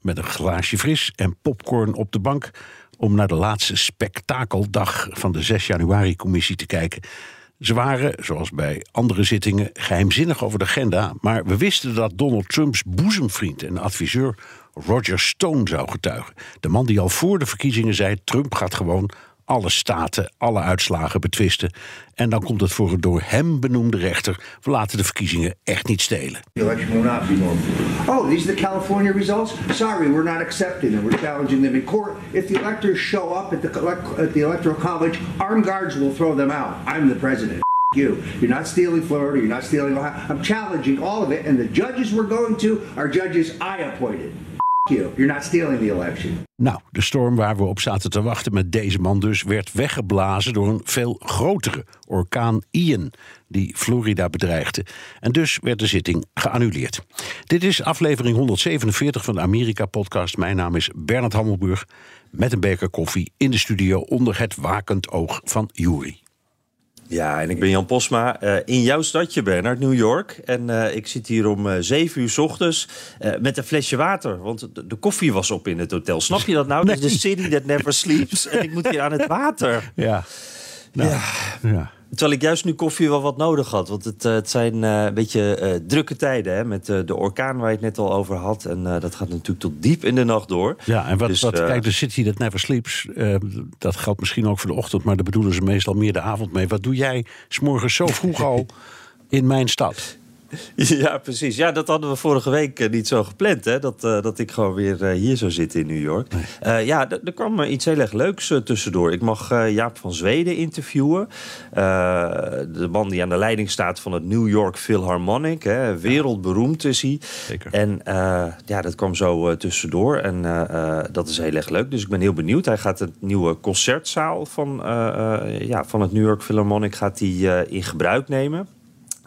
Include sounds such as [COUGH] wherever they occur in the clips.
Met een glaasje fris en popcorn op de bank om naar de laatste spektakeldag van de 6 januari-commissie te kijken. Ze waren, zoals bij andere zittingen, geheimzinnig over de agenda, maar we wisten dat Donald Trumps boezemvriend en adviseur Roger Stone zou getuigen. De man die al voor de verkiezingen zei: Trump gaat gewoon alle staten, alle uitslagen betwisten. En dan komt het voor een door hem benoemde rechter. We laten de verkiezingen echt niet stelen. Oh, these are the California results? Sorry, we're not accepting them. We're challenging them in court. If the electors show up at the, at the Electoral College, armed guards will throw them out. I'm the president. You. You're not stealing Florida. You're not stealing Ohio. I'm challenging all of it. And the judges we're going to are judges I appointed. You're not stealing the election. Nou, de storm waar we op zaten te wachten met deze man dus werd weggeblazen door een veel grotere orkaan Ian die Florida bedreigde. En dus werd de zitting geannuleerd. Dit is aflevering 147 van de Amerika-podcast. Mijn naam is Bernard Hammelburg met een beker koffie in de studio onder het wakend oog van Jury. Ja, en ik ben Jan Posma eh, in jouw stadje, Bernard, New York. En eh, ik zit hier om eh, zeven uur s ochtends met een flesje water. Want de, de koffie was op in het hotel. Snap je dat nou? Nee. Is de city that never sleeps. En ik moet hier aan het water. Ja. Nou, Ja. ja. Terwijl ik juist nu koffie wel wat nodig had. Want het, eh, het zijn eh, een beetje eh, drukke tijden. Hè, met de orkaan waar je het net al over had. En dat gaat natuurlijk tot diep in de nacht door. Ja, en wat, Dus, wat kijk, de city that never sleeps, eh, dat geldt misschien ook voor de ochtend, maar daar bedoelen ze meestal meer de avond mee. Wat doe jij s'morgens zo vroeg [LAUGHS] al in mijn stad? [LAUGHS] Ja, precies. Ja, dat hadden we vorige week eh, niet zo gepland. Hè? Dat, eh, dat ik gewoon weer eh, hier zou zitten in New York. Ja, er kwam iets heel erg leuks tussendoor. Ik mag Jaap van Zweden interviewen. De man die aan de leiding staat van het New York Philharmonic. Hè? Wereldberoemd is hij. Zeker. En ja, dat kwam zo tussendoor. En dat is heel erg leuk. Dus ik ben heel benieuwd. Hij gaat het nieuwe concertzaal van, ja, van het New York Philharmonic gaat hij, in gebruik nemen.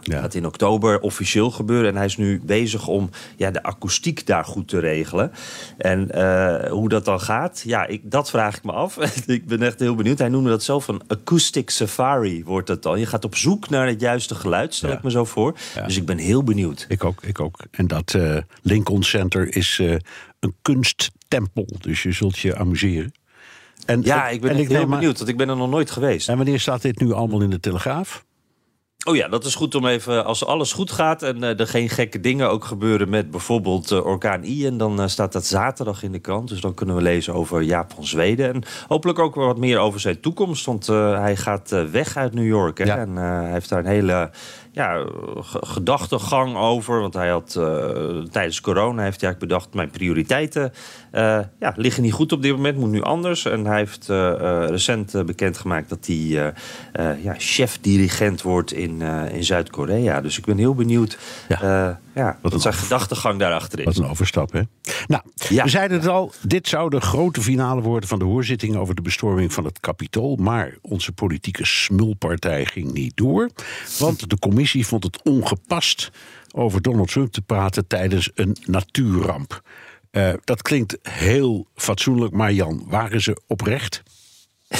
Ja. gaat in oktober officieel gebeuren. En hij is nu bezig om ja, de akoestiek daar goed te regelen. En eh, hoe dat dan gaat, ja, ik, dat vraag ik me af. [LAUGHS] ik ben echt heel benieuwd. Hij noemde dat zelf een acoustic safari, wordt dat dan. Je gaat op zoek naar het juiste geluid, stel Ja. ik me zo voor. Ja. Dus ik ben heel benieuwd. Ik ook, ik ook. En dat eh, Lincoln Center is eh, een kunsttempel, dus je zult je amuseren. En, Ja, ik ben en echt heel benieuwd, want ik ben er nog nooit geweest. En wanneer staat dit nu allemaal in de Telegraaf? Oh ja, dat is goed om even, als alles goed gaat en eh, er geen gekke dingen ook gebeuren met bijvoorbeeld eh, orkaan Ian, dan eh, staat dat zaterdag in de krant. Dus dan kunnen we lezen over Jaap van Zweden. En hopelijk ook wat meer over zijn toekomst, want eh, hij gaat eh, weg uit New York. Hè? Ja. En eh, hij heeft daar een hele ja, ge- gedachtegang over. Want hij had eh, tijdens corona heeft hij eigenlijk bedacht, mijn prioriteiten eh, ja, liggen niet goed op dit moment, moet nu anders. En hij heeft eh, recent bekendgemaakt dat hij ja, chef-dirigent wordt in, in Zuid-Korea. Dus ik ben heel benieuwd Ja. Ja. Wat een zijn gedachtegang daarachter is. Wat een overstap, hè? Nou, Ja. we zeiden het al. Dit zou de grote finale worden van de hoorzitting over de bestorming van het Capitool. Maar onze politieke smulpartij ging niet door. Want de commissie vond het ongepast over Donald Trump te praten tijdens een natuurramp. Eh, dat klinkt heel fatsoenlijk, maar Jan, waren ze oprecht?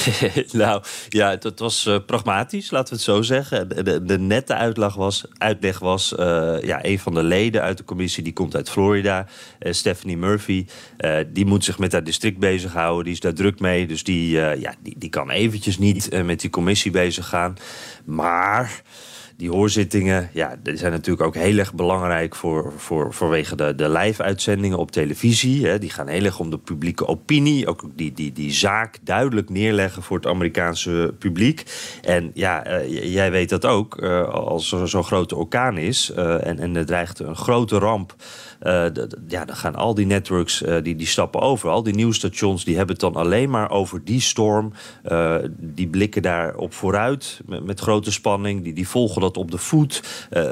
[LAUGHS] nou ja, het was eh, pragmatisch, laten we het zo zeggen. De, de, nette uitleg was, uitleg was eh, ja, een van de leden uit de commissie, die komt uit Florida, eh, Stephanie Murphy. die moet zich met haar district bezighouden, die is daar druk mee. Dus die, ja, die, die kan eventjes niet met die commissie bezig gaan. Maar die hoorzittingen ja, die zijn natuurlijk ook heel erg belangrijk voor, voor, vanwege de, de live-uitzendingen op televisie. Hè. Die gaan heel erg om de publieke opinie. Ook die, die, die zaak duidelijk neerleggen voor het Amerikaanse publiek. En ja, uh, jij weet dat ook. Uh, als er zo'n grote orkaan is uh, en, en er dreigt een grote ramp. Ja, dan gaan al die networks die, die stappen over. Al die nieuwsstations die hebben het dan alleen maar over die storm. die blikken daarop vooruit met, grote spanning. Die, die volgen dat op de voet.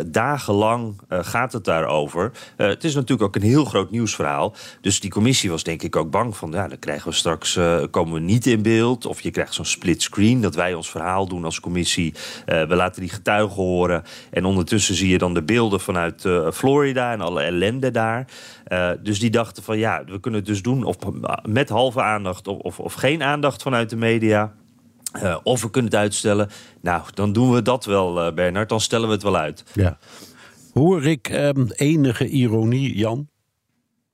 Dagenlang gaat het daarover. Het is natuurlijk ook een heel groot nieuwsverhaal. Dus die commissie was denk ik ook bang van... ja, dan krijgen we straks, komen we niet in beeld. Of je krijgt zo'n split screen, dat wij ons verhaal doen als commissie. we laten die getuigen horen. En ondertussen zie je dan de beelden vanuit Florida en alle ellende daar. Dus die dachten van ja, we kunnen het dus doen of met halve aandacht of, of, of geen aandacht vanuit de media. Uh, of we kunnen het uitstellen. Nou, dan doen we dat wel, uh, Bernard. Dan stellen we het wel uit. Ja. Hoor ik um, enige ironie, Jan?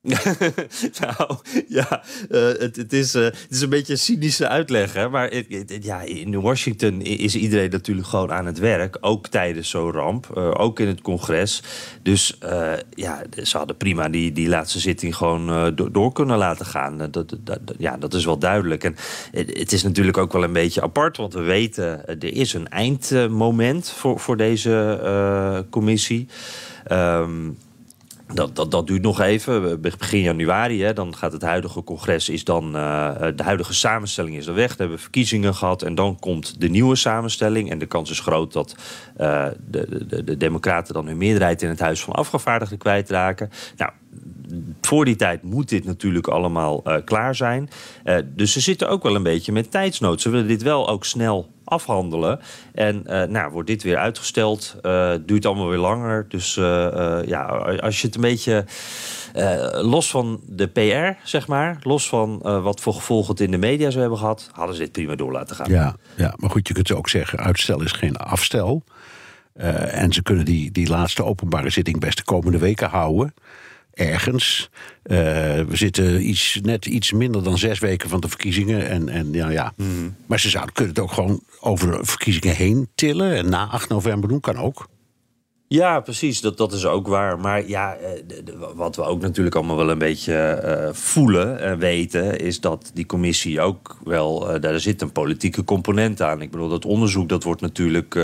[LAUGHS] nou, ja, uh, het, het, is, uh, het is een beetje een cynische uitleg. Hè? Maar ja, in Washington is iedereen natuurlijk gewoon aan het werk. Ook tijdens zo'n ramp. Uh, ook in het congres. Dus ja, ze hadden prima die, die laatste zitting gewoon do door kunnen laten gaan. Dat, dat, ja, dat is wel duidelijk. En het, is natuurlijk ook wel een beetje apart. Want we weten, er is een eindmoment voor, voor deze commissie. Um, dat, dat, dat duurt nog even. Begin januari, hè, dan gaat het huidige congres, is dan, uh, de huidige samenstelling is er weg. Dan hebben we verkiezingen gehad en dan komt de nieuwe samenstelling. En de kans is groot dat uh, de, de, de democraten dan hun meerderheid in het Huis van Afgevaardigden kwijtraken. Nou, voor die tijd moet dit natuurlijk allemaal klaar zijn. Dus ze zitten ook wel een beetje met tijdsnood. Ze willen dit wel ook snel afhandelen. En uh, nou, wordt dit weer uitgesteld. duurt allemaal weer langer. Dus ja, als je het een beetje los van de PR, zeg maar, los van wat voor gevolgen het in de media zou hebben gehad, hadden ze dit prima door laten gaan. Ja, ja maar goed, je kunt ook zeggen: uitstel is geen afstel. en ze kunnen die, die laatste openbare zitting best de komende weken houden ergens. Uh, we zitten iets, net iets minder dan zes weken van de verkiezingen. En, en ja, ja. Mm. Maar ze zouden kunnen het ook gewoon over de verkiezingen heen tillen. En na 8 november doen kan ook. Ja, precies. Dat, dat is ook waar. Maar ja, eh, wat we ook natuurlijk allemaal wel een beetje uh, voelen en weten, is dat die commissie ook wel, uh, daar zit een politieke component aan. Ik bedoel, dat onderzoek, dat wordt natuurlijk,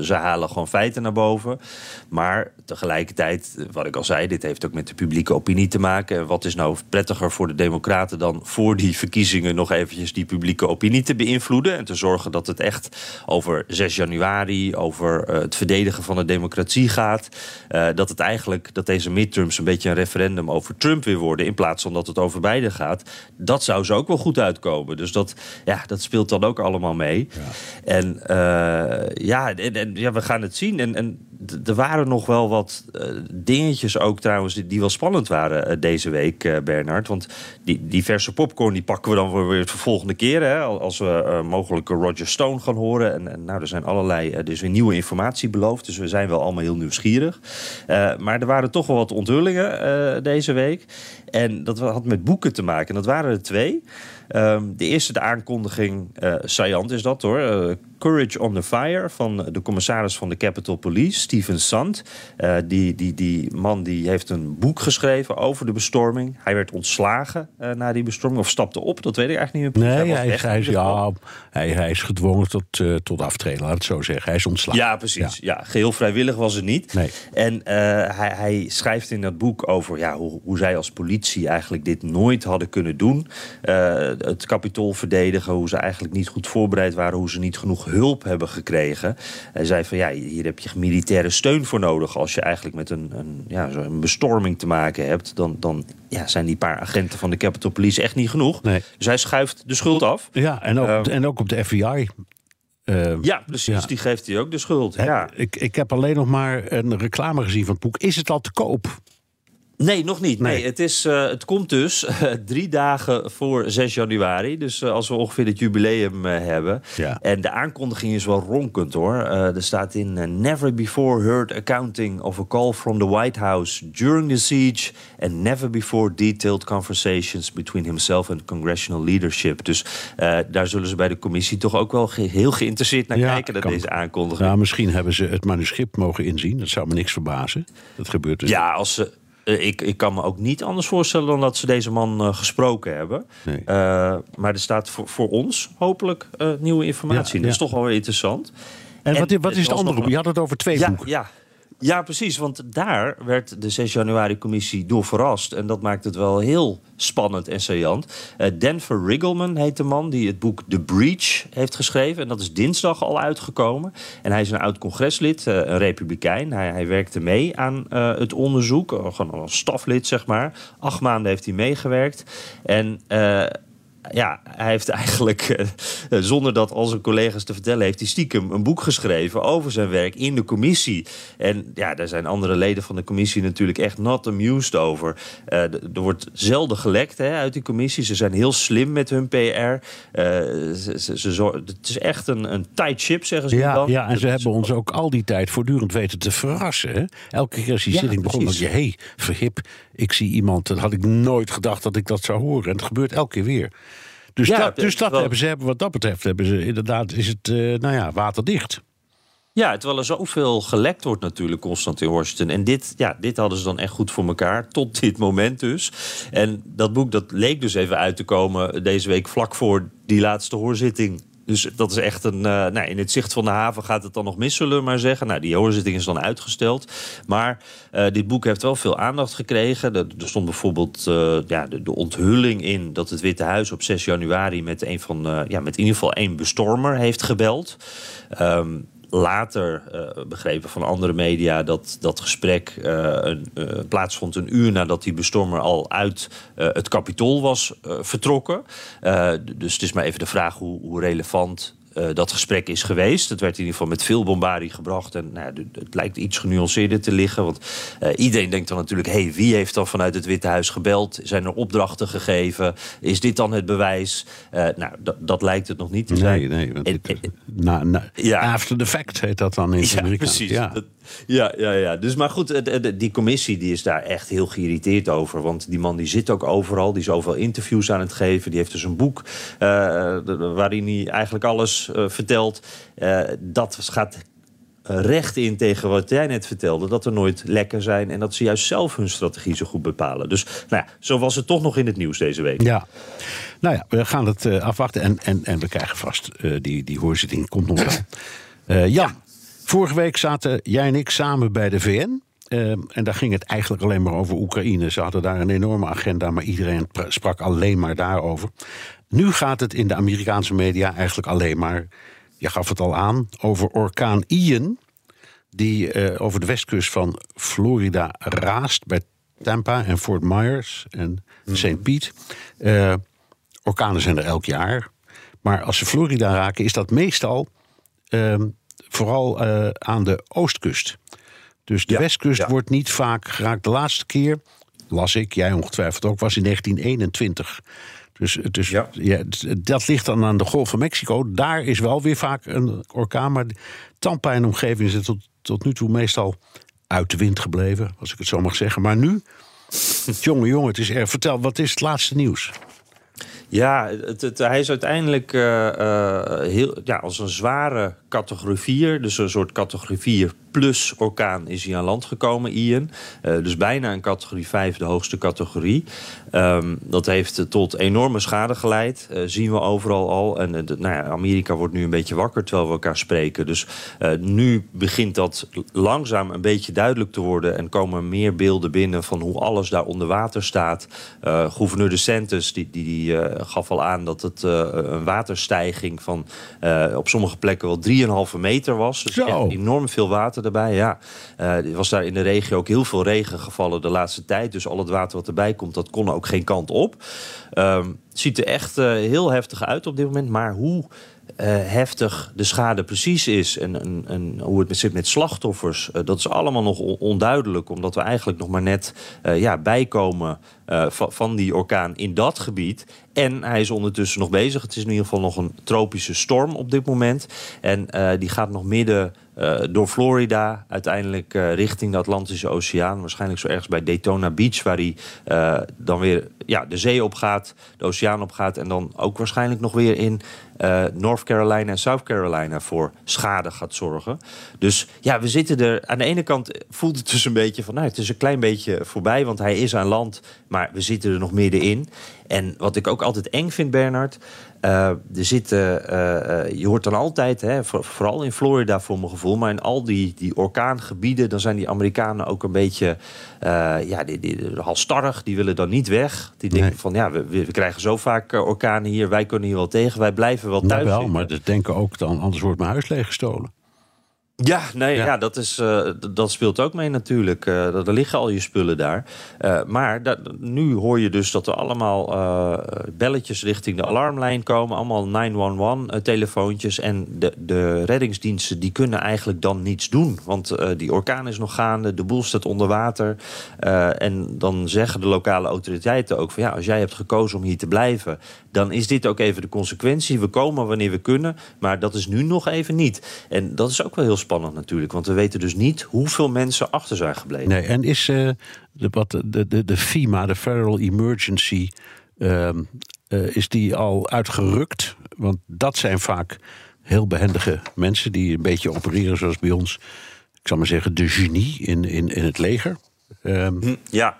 ze halen gewoon feiten naar boven. Maar tegelijkertijd, wat ik al zei, dit heeft ook met de publieke opinie te maken. En wat is nou prettiger voor de Democraten dan voor die verkiezingen nog eventjes die publieke opinie te beïnvloeden en te zorgen dat het echt over 6 januari, over het verdedigen van de gaat. Uh, dat het eigenlijk dat deze midterms een beetje een referendum over Trump weer worden. In plaats van dat het over beide gaat. Dat zou ze ook wel goed uitkomen. Dus dat, ja, dat speelt dan ook allemaal mee. Ja. En uh, ja, en, en, ja, we gaan het zien. En, en er waren nog wel wat uh, dingetjes ook trouwens die, wel spannend waren uh, deze week, uh, Bernard. Want die, die verse popcorn die pakken we dan weer de volgende keer. Hè, als we mogelijk Roger Stone gaan horen. En, nou, er zijn allerlei, dus weer nieuwe informatie beloofd. Dus we zijn wel allemaal heel nieuwsgierig. maar er waren toch wel wat onthullingen deze week. En dat had met boeken te maken. En dat waren er twee. Um, de eerste, de aankondiging, uh, is dat hoor. Courage on the Fire van de commissaris van de Capitol Police, Stephen Sand. Uh, die, die, die man die heeft een boek geschreven over de bestorming. Hij werd ontslagen na die bestorming, of stapte op, dat weet ik eigenlijk niet meer. Nee, hij, hij, hij is, ja, hij, hij is gedwongen tot, tot aftreden, laat het zo zeggen. Hij is ontslagen. Ja, precies. Ja. ja geheel vrijwillig was het niet. Nee. En hij, hij schrijft in dat boek over ja, hoe, hoe zij als politie eigenlijk dit nooit hadden kunnen doen het kapitool verdedigen. Hoe ze eigenlijk niet goed voorbereid waren. Hoe ze niet genoeg hulp hebben gekregen. Hij zei van ja, hier heb je militaire steun voor nodig. Als je eigenlijk met een, een, ja, een bestorming te maken hebt. Dan, dan ja, zijn die paar agenten van de Capitol Police echt niet genoeg. Nee. Dus hij schuift de schuld af. Ja, en ook, uh, en ook op de FBI. Uh, ja, precies. Ja. Die geeft hij ook de schuld. Ja. Ik, ik heb alleen nog maar een reclame gezien van het boek. Is het al te koop? Nee, nog niet. Nee. het, is, uh, het komt dus uh, [LAUGHS] drie dagen voor 6 januari. Dus uh, als we ongeveer het jubileum hebben. Ja. En de aankondiging is wel ronkend hoor. er staat in: Never before heard accounting of a call from the White House during the siege. And never before detailed conversations between himself and congressional leadership. Dus daar zullen ze bij de commissie toch ook wel ge heel geïnteresseerd naar Ja, kijken, naar deze aankondiging. Nou, misschien hebben ze het manuscript mogen inzien. Dat zou me niks verbazen. Dat gebeurt dus. Ja, als ze. Eh, ik, ik kan me ook niet anders voorstellen dan dat ze deze man eh, gesproken hebben. Nee. Eh, maar er staat voor, voor ons hopelijk nieuwe informatie. Ja. Dat is toch wel weer interessant. en wat, en wat is het andere boek? Je had het over twee Ja, boeken. ja. Ja, precies. Want daar werd de 6 januari-commissie door verrast. En dat maakt het wel heel spannend en saillant. Eh, Denver Riggleman heet de man die het boek The Breach heeft geschreven. En dat is dinsdag al uitgekomen. En hij is een oud congreslid, eh, een republikein. Hij, hij werkte mee aan eh, het onderzoek. gewoon als staflid, zeg maar. Acht maanden heeft hij meegewerkt. En... ja, hij heeft eigenlijk, eh, zonder dat al zijn collega's te vertellen, heeft hij stiekem een boek geschreven over zijn werk in de commissie. En ja, daar zijn andere leden van de commissie natuurlijk echt not amused over. Eh, er wordt zelden gelekt hè, uit die commissie. Ze zijn heel slim met hun PR. Eh, ze, ze, ze zor- het is echt een, een tight ship, zeggen ze Ja, dan. ja, en ze hebben ons ook al die tijd voortdurend weten te verrassen. Hè? Elke keer als die Ja, zitting begon, je... hé, hey, verhip, ik zie iemand... dat had ik nooit gedacht dat ik dat zou horen. En het gebeurt elke keer weer. Dus Ja, dat, dus dat wel- hebben ze, hebben, wat dat betreft, hebben ze inderdaad, is het, eh, nou ja, waterdicht. Ja, terwijl er zoveel gelekt wordt natuurlijk constant in Washington. En dit, ja, dit hadden ze dan echt goed voor elkaar, tot dit moment dus. En dat boek dat leek dus even uit te komen deze week vlak voor die laatste hoorzitting. Dus dat is echt een. eh, nou, in het zicht van de haven gaat het dan nog mis, zullen we maar zeggen. Nou, die hoorzitting is dan uitgesteld. Maar eh, dit boek heeft wel veel aandacht gekregen. Er, stond bijvoorbeeld eh, ja, de, onthulling in dat het Witte Huis op 6 januari met een van, ja, met in ieder geval één bestormer heeft gebeld. Ehm, later eh, begrepen van andere media dat dat gesprek eh, eh, plaatsvond een uur nadat die bestormer al uit het kapitool was vertrokken. Dus het is maar even de vraag hoe, hoe relevant. Eh, dat gesprek is geweest. Het werd in ieder geval met veel bombardie gebracht. En nou, het lijkt iets genuanceerder te liggen. Want eh, iedereen denkt dan natuurlijk: hey, wie heeft dan vanuit het Witte Huis gebeld? Zijn er opdrachten gegeven? Is dit dan het bewijs? Eh, nou, dat- lijkt het nog niet te zijn. Nee, nee. En- na, na, Ja. After the fact heet dat dan in ja, Amerikaans. precies. Ja. Dat- ja, ja, ja. Dus maar goed, die commissie die is daar echt heel geïrriteerd over. Want die man die zit ook overal. Die is overal interviews aan het geven. Die heeft dus een boek waarin hij eigenlijk alles eh, vertelt. Eh, dat gaat recht in tegen wat jij net vertelde. Dat er nooit lekken zijn. En dat ze juist zelf hun strategie zo goed bepalen. Dus nou ja, zo was het toch nog in het nieuws deze week. Ja, nou ja, we gaan het eh, afwachten en, en, en we krijgen vast die, die hoorzitting komt nog wel. [CLEARS THROAT] Jan, vorige week zaten jij en ik samen bij de VN. en daar ging het eigenlijk alleen maar over Oekraïne. Ze hadden daar een enorme agenda, maar iedereen pra- sprak alleen maar daarover. Nu gaat het in de Amerikaanse media eigenlijk alleen maar, je gaf het al aan, over orkaan Ian die eh, over de westkust van Florida raast bij Tampa en Fort Myers en St. Pete. Eh, orkanen zijn er elk jaar. Maar als ze Florida raken, is dat meestal ehm, vooral eh, aan de oostkust. Dus de Ja, westkust ja. wordt niet vaak geraakt. De laatste keer, las ik, jij ongetwijfeld ook, was in 1921. Dus, dus Ja. ja, dat ligt dan aan de Golf van Mexico. Daar is wel weer vaak een orkaan. Maar Tampa en omgeving is tot, tot nu toe meestal uit de wind gebleven, als ik het zo mag zeggen. Maar nu, [LAUGHS] jongen, jongen, het is er. Vertel, wat is het laatste nieuws? Ja, het, het- hij is uiteindelijk eh, eh, heel, ja, als een zware categorie 4, dus een soort categorie 4 plus orkaan is hij aan land gekomen, Ian. Eh, dus bijna een categorie 5, de hoogste categorie. Ehm, dat heeft tot enorme schade geleid, eh, zien we overal al. En eh, de- nou ja, Amerika wordt nu een beetje wakker terwijl we elkaar spreken. Dus nu begint dat langzaam een beetje duidelijk te worden en komen meer beelden binnen van hoe alles daar onder water staat. Gouverneur De Santis die, die, die gaf al aan dat het een waterstijging van op sommige plekken wel 3,5 meter was. Dus echt enorm veel water erbij. Ja. Eh, er was daar in de regio ook heel veel regen gevallen de laatste tijd. Dus al het water wat erbij komt, dat kon ook geen kant op. Ehm, ziet er echt heel heftig uit op dit moment. Maar hoe heftig de schade precies is en, hoe het zit met slachtoffers, dat is allemaal nog onduidelijk, omdat we eigenlijk nog maar net ja, bijkomen van die orkaan in dat gebied. En hij is ondertussen nog bezig. Het is in ieder geval nog een tropische storm op dit moment. En die gaat nog midden uh, door Florida, uiteindelijk uh, richting de Atlantische Oceaan. Waarschijnlijk zo ergens bij Daytona Beach, waar hij uh, dan weer ja, de zee op gaat, de oceaan op gaat. En dan ook waarschijnlijk nog weer in North Carolina en South Carolina voor schade gaat zorgen. Dus ja, we zitten er. Aan de ene kant voelt het dus een beetje van, nou, het is een klein beetje voorbij, want hij is aan land, maar we zitten er nog middenin. En wat ik ook altijd eng vind, Bernard. Uh, er zitten, uh, je hoort dan altijd, hè, vooral in Florida voor mijn gevoel, maar in al die, die orkaangebieden, dan zijn die Amerikanen ook een beetje ja, die, die, halstarrig. Die willen dan niet weg. Die denken van ja, we, we, krijgen zo vaak orkanen hier, wij kunnen hier wel tegen, wij blijven wel thuis. Nou wel, maar dat denken ook dan, anders wordt mijn huis leeggestolen. Ja, nee, ja. dat, is, uh, dat speelt ook mee natuurlijk. Uh, er liggen al je spullen daar. Uh, maar dat, nu hoor je dus dat er allemaal belletjes richting de alarmlijn komen. Allemaal 911-telefoontjes. En de, de reddingsdiensten die kunnen eigenlijk dan niets doen. Want die orkaan is nog gaande, de boel staat onder water. en dan zeggen de lokale autoriteiten ook van... ja, als jij hebt gekozen om hier te blijven... dan is dit ook even de consequentie. We komen wanneer we kunnen, maar dat is nu nog even niet. En dat is ook wel heel spannend natuurlijk. Want we weten dus niet hoeveel mensen achter zijn gebleven. Nee, en is uh, de, wat, de, de, de FEMA, de Federal Emergency, uh, uh, is die al uitgerukt? Want dat zijn vaak heel behendige mensen die een beetje opereren zoals bij ons. Ik zal maar zeggen, de genie in, in, in het leger. Um, ja,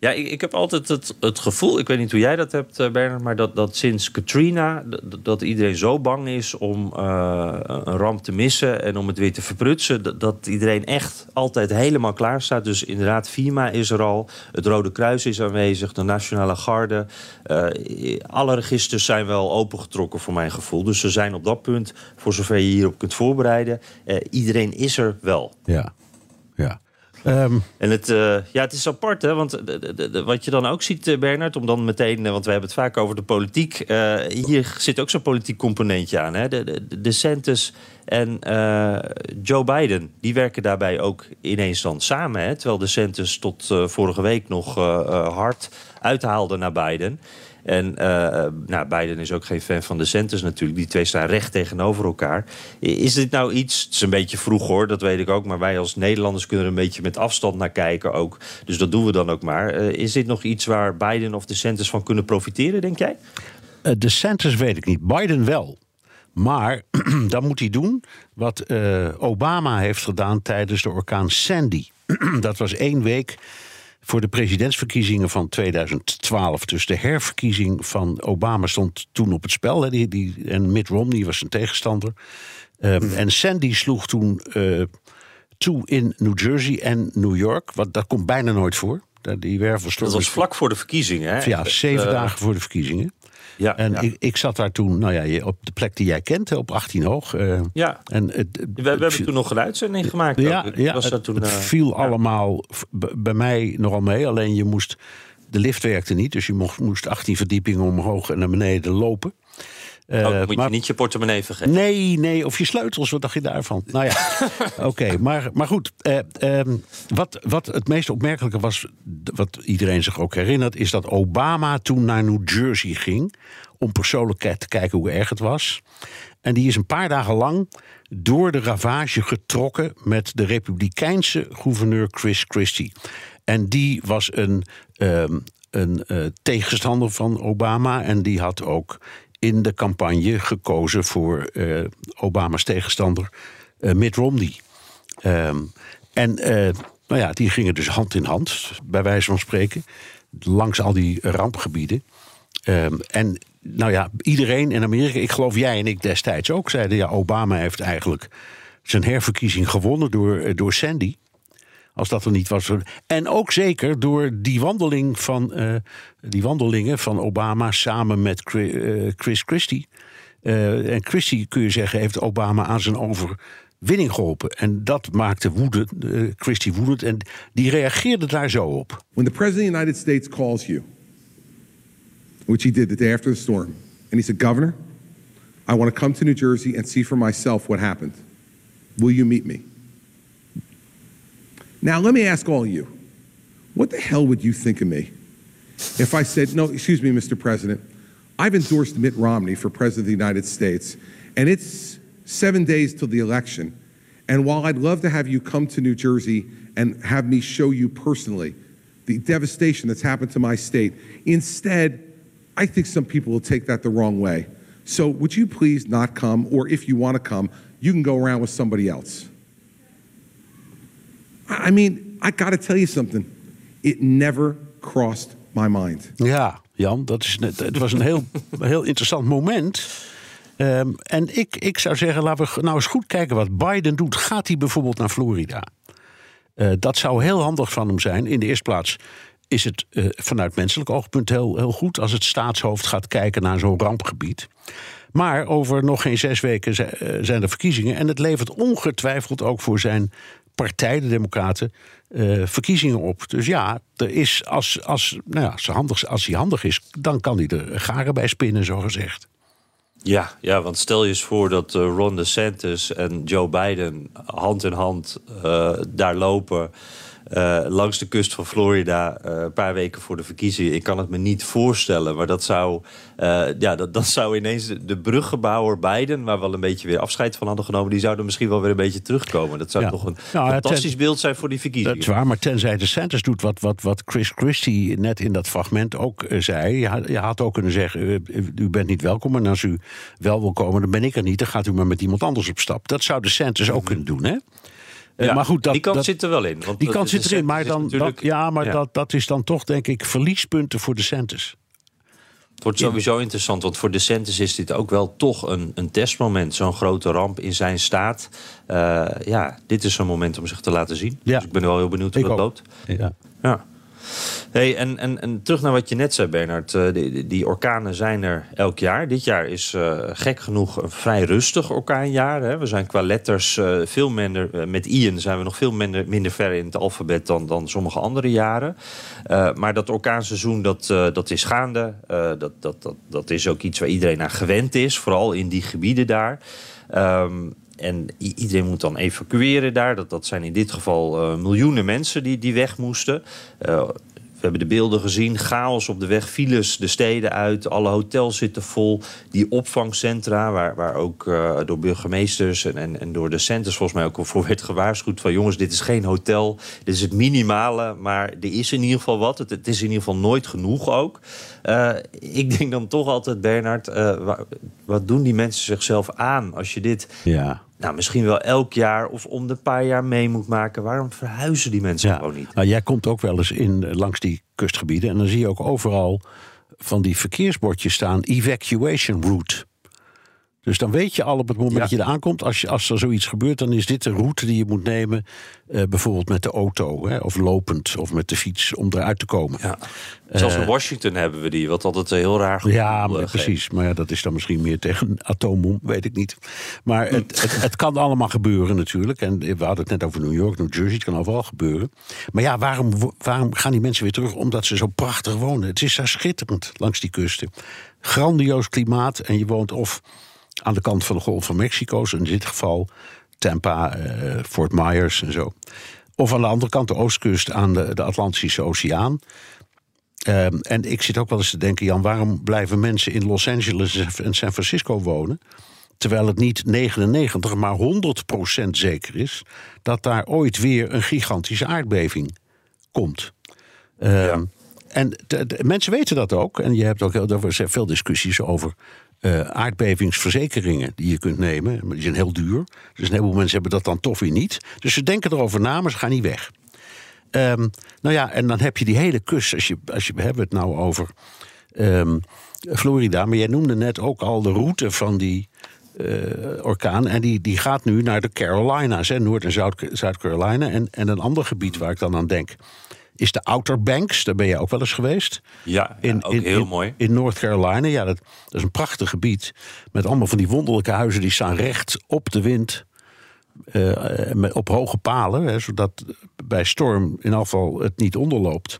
ja, ik, ik heb altijd het, het gevoel, ik weet niet hoe jij dat hebt, uh, Bernard, maar dat, dat sinds Katrina, dat, iedereen zo bang is om uh, een ramp te missen en om het weer te verprutsen, dat, iedereen echt altijd helemaal klaar staat. Dus inderdaad, FIMA is er al, het Rode Kruis is aanwezig, de Nationale Garde. Uh, alle registers zijn wel opengetrokken voor mijn gevoel. Dus ze zijn op dat punt, voor zover je hierop kunt voorbereiden, iedereen is er wel. Ja, ja. Um. En het, uh, ja, het is apart, hè? Want wat je dan ook ziet, uh, Bernard, om dan meteen, uh, want we hebben het vaak over de politiek. hier zit ook zo'n politiek componentje aan. Hè? De, de, en Joe Biden, die werken daarbij ook ineens dan samen. Hè? Terwijl de Santos tot vorige week nog hard uithaalde naar Biden. En uh, nou, Biden is ook geen fan van de centers natuurlijk. Die twee staan recht tegenover elkaar. Is dit nou iets, het is een beetje vroeg hoor, dat weet ik ook. Maar wij als Nederlanders kunnen er een beetje met afstand naar kijken ook. Dus dat doen we dan ook maar. Uh, is dit nog iets waar Biden of de centers van kunnen profiteren, denk jij? Uh, de centers weet ik niet. Biden wel. Maar [CLEARS THROAT] dan moet hij doen wat Obama heeft gedaan tijdens de orkaan Sandy. [CLEARS THROAT] dat was één week voor de presidentsverkiezingen van 2012. Dus de herverkiezing van Obama stond toen op het spel. Die, die, en Mitt Romney was zijn tegenstander. Um, en Sandy sloeg toen uh, toe in New Jersey en New York. Wat, dat komt bijna nooit voor. Die dat was vlak voor de verkiezingen, hè? Ja, zeven uh, dagen voor de verkiezingen. Ja, en Ik, ik zat daar toen, nou ja, op de plek die jij kent, op 18 hoog. Uh, ja. En het, we, we hebben toen nog een uitzending gemaakt. Ja, ja was het, toen, het uh, viel allemaal bij mij nogal mee. Alleen je moest, de lift werkte niet, dus je mocht, moest 18 verdiepingen omhoog en naar beneden lopen. Uh, oh, moet maar, je niet je portemonnee vergeten? Nee, nee, of je sleutels, wat dacht je daarvan? Nou ja, [LAUGHS] oké, maar, maar goed. Uh, um, wat, wat het meest opmerkelijke was, wat iedereen zich ook herinnert, is dat Obama toen naar New Jersey ging om persoonlijk te kijken hoe erg het was. En die is een paar dagen lang door de ravage getrokken met de Republikeinse gouverneur Chris Christie. En die was een, um, een uh, tegenstander van Obama en die had ook in de campagne gekozen voor uh, Obama's tegenstander uh, Mitt Romney. Um, en uh, nou ja, die gingen dus hand in hand, bij wijze van spreken, langs al die rampgebieden. Um, en nou ja, iedereen in Amerika, ik geloof jij en ik destijds ook, zeiden ja, Obama heeft eigenlijk zijn herverkiezing gewonnen door, door Sandy. Als dat er niet was. En ook zeker door die wandeling van uh, die wandelingen van Obama samen met Chris Christie. Uh, en Christie, kun je zeggen, heeft Obama aan zijn overwinning geholpen. En dat maakte woede, uh, Christie woedend. En die reageerde daar zo op. When the president of the United States calls you which he did the day after the storm. And he said, Governor, I want to come to New Jersey and see for myself what happened. Will you meet me? Now, let me ask all of you what the hell would you think of me if I said, No, excuse me, Mr. President, I've endorsed Mitt Romney for President of the United States, and it's seven days till the election. And while I'd love to have you come to New Jersey and have me show you personally the devastation that's happened to my state, instead, I think some people will take that the wrong way. So, would you please not come, or if you want to come, you can go around with somebody else? I mean, I got to tell you something. It never crossed my mind. Ja, Jan, dat is het was een heel, [LAUGHS] heel interessant moment. Um, en ik, ik zou zeggen, laten we nou eens goed kijken wat Biden doet. Gaat hij bijvoorbeeld naar Florida? Uh, dat zou heel handig van hem zijn. In de eerste plaats is het uh, vanuit menselijk oogpunt heel, heel goed als het staatshoofd gaat kijken naar zo'n rampgebied. Maar over nog geen zes weken zijn er verkiezingen. En het levert ongetwijfeld ook voor zijn partij, de Democraten, uh, verkiezingen op. Dus ja, er is, als, als, nou ja, als, handig, als hij handig is, dan kan hij er garen bij spinnen, zo gezegd. Ja, ja, want stel je eens voor dat uh, Ron DeSantis en Joe Biden hand in hand uh, daar lopen. Uh, langs de kust van Florida uh, een paar weken voor de verkiezingen. Ik kan het me niet voorstellen, maar dat zou, uh, ja, dat, dat zou ineens de bruggebouwer Biden, waar we wel een beetje weer afscheid van hadden genomen, die zouden misschien wel weer een beetje terugkomen. Dat zou ja. toch een nou, fantastisch ten, beeld zijn voor die verkiezingen. Dat is waar, maar tenzij de Sanders doet wat, wat, wat Chris Christie net in dat fragment ook zei. Je had, je had ook kunnen zeggen, u bent niet welkom en als u wel wil komen, dan ben ik er niet. Dan gaat u maar met iemand anders op stap. Dat zou de Sanders ook kunnen doen, hè? Ja, maar goed, dat, die kant dat, zit er wel in. Want die kant zit erin, maar, dan, dat, ja, maar ja. Dat, dat is dan toch, denk ik, verliespunten voor de Centers. Het wordt sowieso interessant, want voor de Centers is dit ook wel toch een, een testmoment. Zo'n grote ramp in zijn staat. Uh, ja, dit is zo'n moment om zich te laten zien. Ja. Dus ik ben wel heel benieuwd hoe dat loopt. Ja. ja. Hey, en, en, en terug naar wat je net zei, Bernard. Uh, die, orkanen zijn er elk jaar. Dit jaar is uh, gek genoeg een vrij rustig orkaanjaar. Hè. We zijn qua letters uh, veel minder... met Ian zijn we nog veel minder, minder ver in het alfabet dan, dan sommige andere jaren. maar dat orkaanseizoen, dat, dat is gaande. dat, dat, dat, dat is ook iets waar iedereen aan gewend is. Vooral in die gebieden daar. Um, en iedereen moet dan evacueren daar. Dat, dat zijn in dit geval uh, miljoenen mensen die, die weg moesten. Uh, we hebben de beelden gezien, chaos op de weg, files de steden uit, alle hotels zitten vol. Die opvangcentra, waar, waar ook uh, door burgemeesters en, en, door de centers volgens mij ook voor werd gewaarschuwd van jongens, dit is geen hotel, dit is het minimale, maar er is in ieder geval wat. Het, het is in ieder geval nooit genoeg ook. Ik denk dan toch altijd, Bernard, wat doen die mensen zichzelf aan als je dit ja nou, misschien wel elk jaar of om de paar jaar mee moet maken. Waarom verhuizen die mensen gewoon niet? Nou, jij komt ook wel eens in, langs die kustgebieden... en dan zie je ook overal van die verkeersbordjes staan... evacuation route. Dus dan weet je al op het moment dat je er aankomt, als, je, als er zoiets gebeurt, dan is dit de route die je moet nemen. Uh, bijvoorbeeld met de auto, hè, of lopend, of met de fiets, om eruit te komen. Ja. Zelfs in Washington hebben we die, wat altijd heel raar Ja, maar, precies. Maar ja, dat is dan misschien meer tegen een atoombom, weet ik niet. Maar het, het, het, kan allemaal gebeuren natuurlijk. En we hadden het net over New York, New Jersey, het kan overal gebeuren. Maar ja, waarom, waarom gaan die mensen weer terug? Omdat ze zo prachtig wonen. Het is daar schitterend langs die kusten. Grandioos klimaat en je woont of aan de kant van de Golf van Mexico, in dit geval Tampa, uh, Fort Myers en zo. Of aan de andere kant de oostkust aan de, de Atlantische Oceaan. Um, en ik zit ook wel eens te denken, Jan, waarom blijven mensen in Los Angeles en San Francisco wonen? Terwijl het niet 99, maar 100% zeker is dat daar ooit weer een gigantische aardbeving komt. Um, ja. En de, de, mensen weten dat ook. En je hebt ook heel, er veel discussies over uh, aardbevingsverzekeringen die je kunt nemen. Die zijn heel duur. Dus een heleboel mensen hebben dat dan toch weer niet. Dus ze denken erover na, maar ze gaan niet weg. Um, nou ja, en dan heb je die hele kust. Als je, als je, we hebben het nou over um, Florida. Maar jij noemde net ook al de route van die uh, orkaan. En die, die gaat nu naar de Carolinas, hè, Noord- en Zuid-Carolina. En, en een ander gebied waar ik dan aan denk is de Outer Banks. Daar ben je ook wel eens geweest. Ja, in, ook heel mooi. In North Carolina. Ja, dat, dat, is een prachtig gebied. Met allemaal van die wonderlijke huizen die staan recht op de wind. Uh, met, op hoge palen, hè, zodat bij storm in afval het niet onderloopt.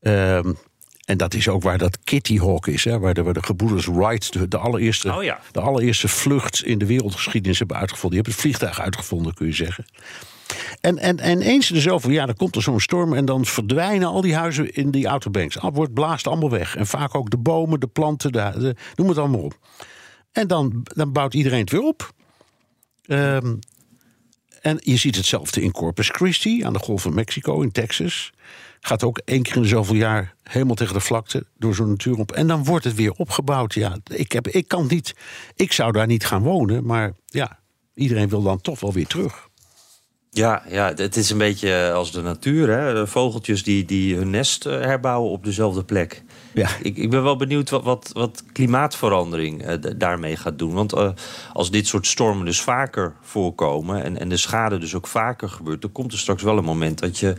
Uh, En dat is ook waar dat Kitty Hawk is, hè, waar, de, waar de gebroeders Wright de, de, allereerste, Oh ja. de allereerste vlucht in de wereldgeschiedenis hebben uitgevonden. Die hebben het vliegtuig uitgevonden, kun je zeggen. En, en, en eens in de zoveel jaar dan komt er zo'n storm en dan verdwijnen al die huizen in die autobanks. Het wordt blaast allemaal weg. En vaak ook de bomen, de planten, noem het allemaal op. En dan, dan bouwt iedereen het weer op. Ehm, en je ziet hetzelfde in Corpus Christi, aan de Golf van Mexico, in Texas. Gaat ook één keer in zoveel jaar helemaal tegen de vlakte door zo'n natuur op. En dan wordt het weer opgebouwd. Ja, ik, heb, ik kan niet. Ik zou daar niet gaan wonen, maar ja, iedereen wil dan toch wel weer terug. Ja, ja, het is een beetje als de natuur. Hè? Vogeltjes die, die hun nest eh, herbouwen op dezelfde plek. Ja. Ik, ik ben wel benieuwd wat, wat, wat klimaatverandering eh, daarmee gaat doen. Want eh, als dit soort stormen dus vaker voorkomen... En, en de schade dus ook vaker gebeurt... dan komt er straks wel een moment dat je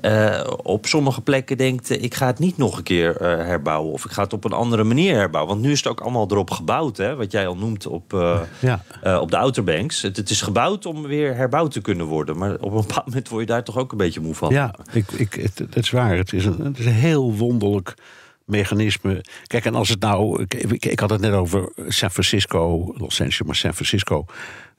eh, op sommige plekken denkt... ik ga het niet nog een keer herbouwen... of ik ga het op een andere manier herbouwen. Want nu is het ook allemaal erop gebouwd, hè? wat jij al noemt op, Ja. op de Outerbanks. Het, het is gebouwd om weer herbouwd te kunnen worden. Maar op een bepaald moment word je daar toch ook een beetje moe van. Ja, ik, ik, het, het is waar. Het is, een, het is een heel wonderlijk mechanisme. Kijk, en als het nou. Ik, ik, ik had het net over San Francisco, Los Angeles, maar San Francisco.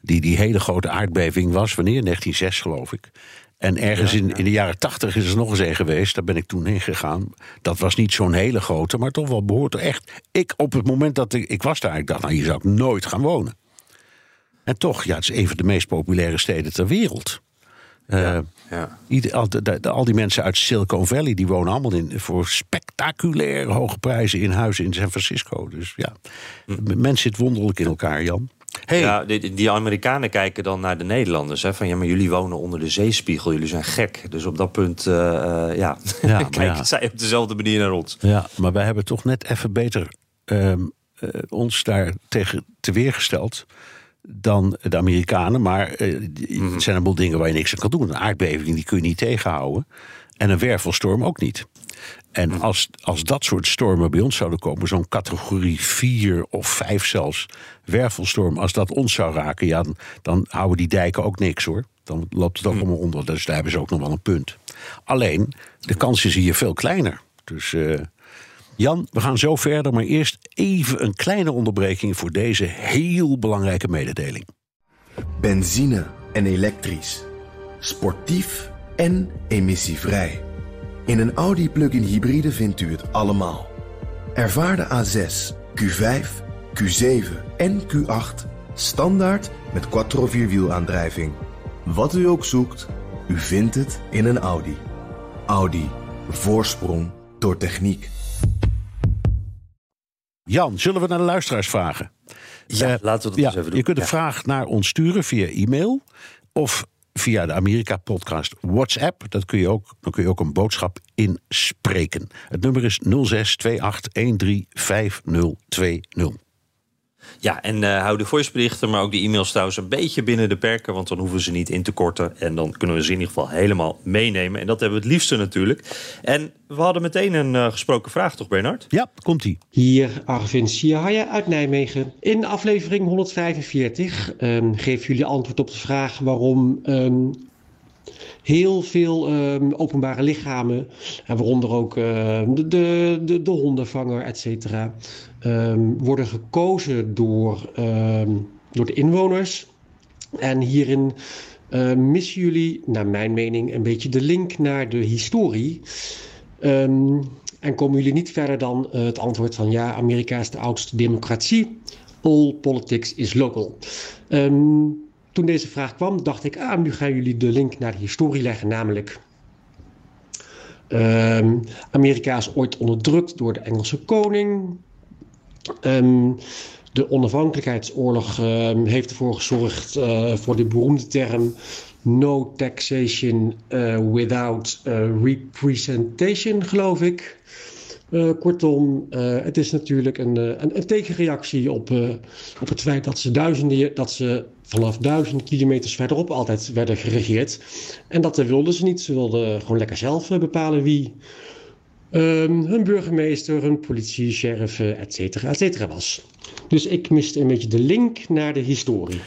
Die, die hele grote aardbeving was, wanneer? 1906, geloof ik. En ergens in, in de jaren 80 is er nog eens een geweest. Daar ben ik toen heen gegaan. Dat was niet zo'n hele grote, maar toch wel behoort er echt. Ik, op het moment dat ik, ik was daar, ik dacht, nou, hier zou ik nooit gaan wonen. En toch, ja, het is een van de meest populaire steden ter wereld. Eh, Ja. Ieder- al, de- de- al die mensen uit Silicon Valley die wonen allemaal in, voor spectaculaire hoge prijzen in huizen in San Francisco. Dus ja, de mens zit wonderlijk in elkaar, Jan. Hey, Ja, die, die Amerikanen kijken dan naar de Nederlanders. Hè, van ja, maar jullie wonen onder de zeespiegel. Jullie zijn gek. Dus op dat punt, eh, eh, ja, Ja, [LAUGHS] kijken ja. zij op dezelfde manier naar ons. ja, maar wij hebben toch net even beter eh, ons daar tegen te weergesteld dan de Amerikanen. Maar die- het zijn een boel dingen waar je niks aan kan doen. Een aardbeving die kun je niet tegenhouden. En een wervelstorm ook niet. En als, als dat soort stormen bij ons zouden komen, zo'n categorie 4 of 5 zelfs, wervelstorm, als dat ons zou raken, ja, dan, dan houden die dijken ook niks hoor. Dan loopt het ook allemaal onder. Dus daar hebben ze ook nog wel een punt. Alleen, de kans is hier veel kleiner. Dus eh, Jan, we gaan zo verder, maar eerst even een kleine onderbreking voor deze heel belangrijke mededeling. Benzine en elektrisch. Sportief en emissievrij. In een Audi plug-in hybride vindt u het allemaal. Ervaar de A6, Q5, Q7 en Q8 standaard met quattro vierwielaandrijving. Wat u ook zoekt, u vindt het in een Audi. Audi. Voorsprong door techniek. Jan, zullen we naar de luisteraars vragen? Ja, Eh, laten we dat ja, eens even doen. Je kunt een Ja. vraag naar ons sturen via e-mail of via de Amerika-podcast WhatsApp. Dat kun je ook, dan kun je ook een boodschap inspreken. Het nummer is 0628135020. Ja, en eh hou de voiceberichten, maar ook de e-mails trouwens een beetje binnen de perken. Want dan hoeven ze niet in te korten. En dan kunnen we ze in ieder geval helemaal meenemen. En dat hebben we het liefste natuurlijk. En we hadden meteen een eh, gesproken vraag, toch Bernard? Ja, komt-ie. Hier Arvin Siahaya uit Nijmegen. In aflevering 145 ehm, geven jullie antwoord op de vraag waarom ehm, heel veel ehm, openbare lichamen, en waaronder ook ehm, de, de, de, de hondenvanger, et cetera, ehm, worden gekozen door, door de inwoners. En hierin eh, missen jullie, naar mijn mening, een beetje de link naar de historie. En komen jullie niet verder dan eh, het antwoord van ja, Amerika is de oudste democratie. All politics is local. Ehm, toen deze vraag kwam, dacht ik, ah, nu gaan jullie de link naar de historie leggen, namelijk. ehm, Amerika is ooit onderdrukt door de Engelse koning. Ehm, de onafhankelijkheidsoorlog ehm, heeft ervoor gezorgd eh, voor de beroemde term no taxation eh, without eh, representation, geloof ik. Kortom, het is natuurlijk een, een, een tegenreactie op, op het feit dat ze, duizenden, dat ze vanaf duizend kilometers verderop altijd werden geregeerd. En dat wilden ze niet. Ze wilden gewoon lekker zelf eh, bepalen wie ehm, hun burgemeester, hun politie, sheriff, eh, et cetera, et cetera was. Dus ik miste een beetje de link naar de historie.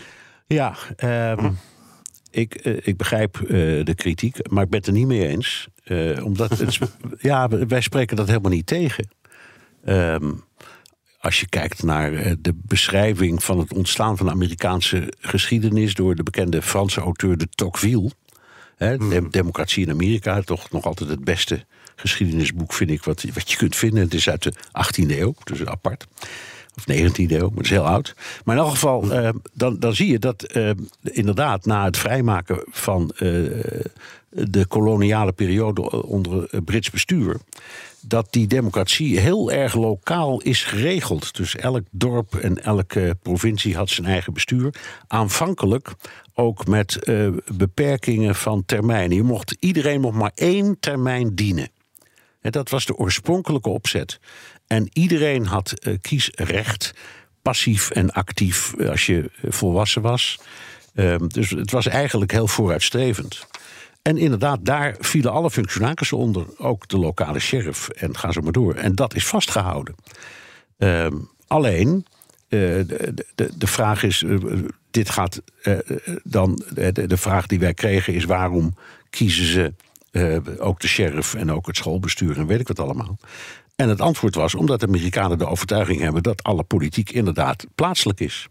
Ja, ehm, ik, ik begrijp de kritiek, maar ik ben het er niet mee eens. omdat het, [LAUGHS] ja, wij spreken dat helemaal niet tegen. Ehm, als je kijkt naar de beschrijving van het ontstaan van de Amerikaanse geschiedenis door de bekende Franse auteur de Tocqueville. Hè, hmm. Democratie in Amerika, toch nog altijd het beste geschiedenisboek, vind ik, wat, wat je kunt vinden. Het is uit de 18e eeuw, dus apart. Of 19e eeuw, maar het is heel oud. Maar in elk geval, uh, dan, dan zie je dat uh, inderdaad na het vrijmaken van uh, de koloniale periode onder Brits bestuur. Dat die democratie heel erg lokaal is geregeld. Dus elk dorp en elke provincie had zijn eigen bestuur. Aanvankelijk ook met beperkingen van termijnen. Je mocht, iedereen mocht maar één termijn dienen. En dat was de oorspronkelijke opzet. En iedereen had uh, kiesrecht, passief en actief, eh, als je eh, volwassen was. Ehm, dus het was eigenlijk heel vooruitstrevend. En inderdaad, daar vielen alle functionarissen onder, ook de lokale sheriff en ga zo maar door. En dat is vastgehouden. Ehm, alleen, de, de, de, vraag is, dit gaat dan, de, de vraag die wij kregen is waarom kiezen ze ook de sheriff en ook het schoolbestuur en weet ik wat allemaal. En het antwoord was omdat de Amerikanen de overtuiging hebben dat alle politiek inderdaad plaatselijk is.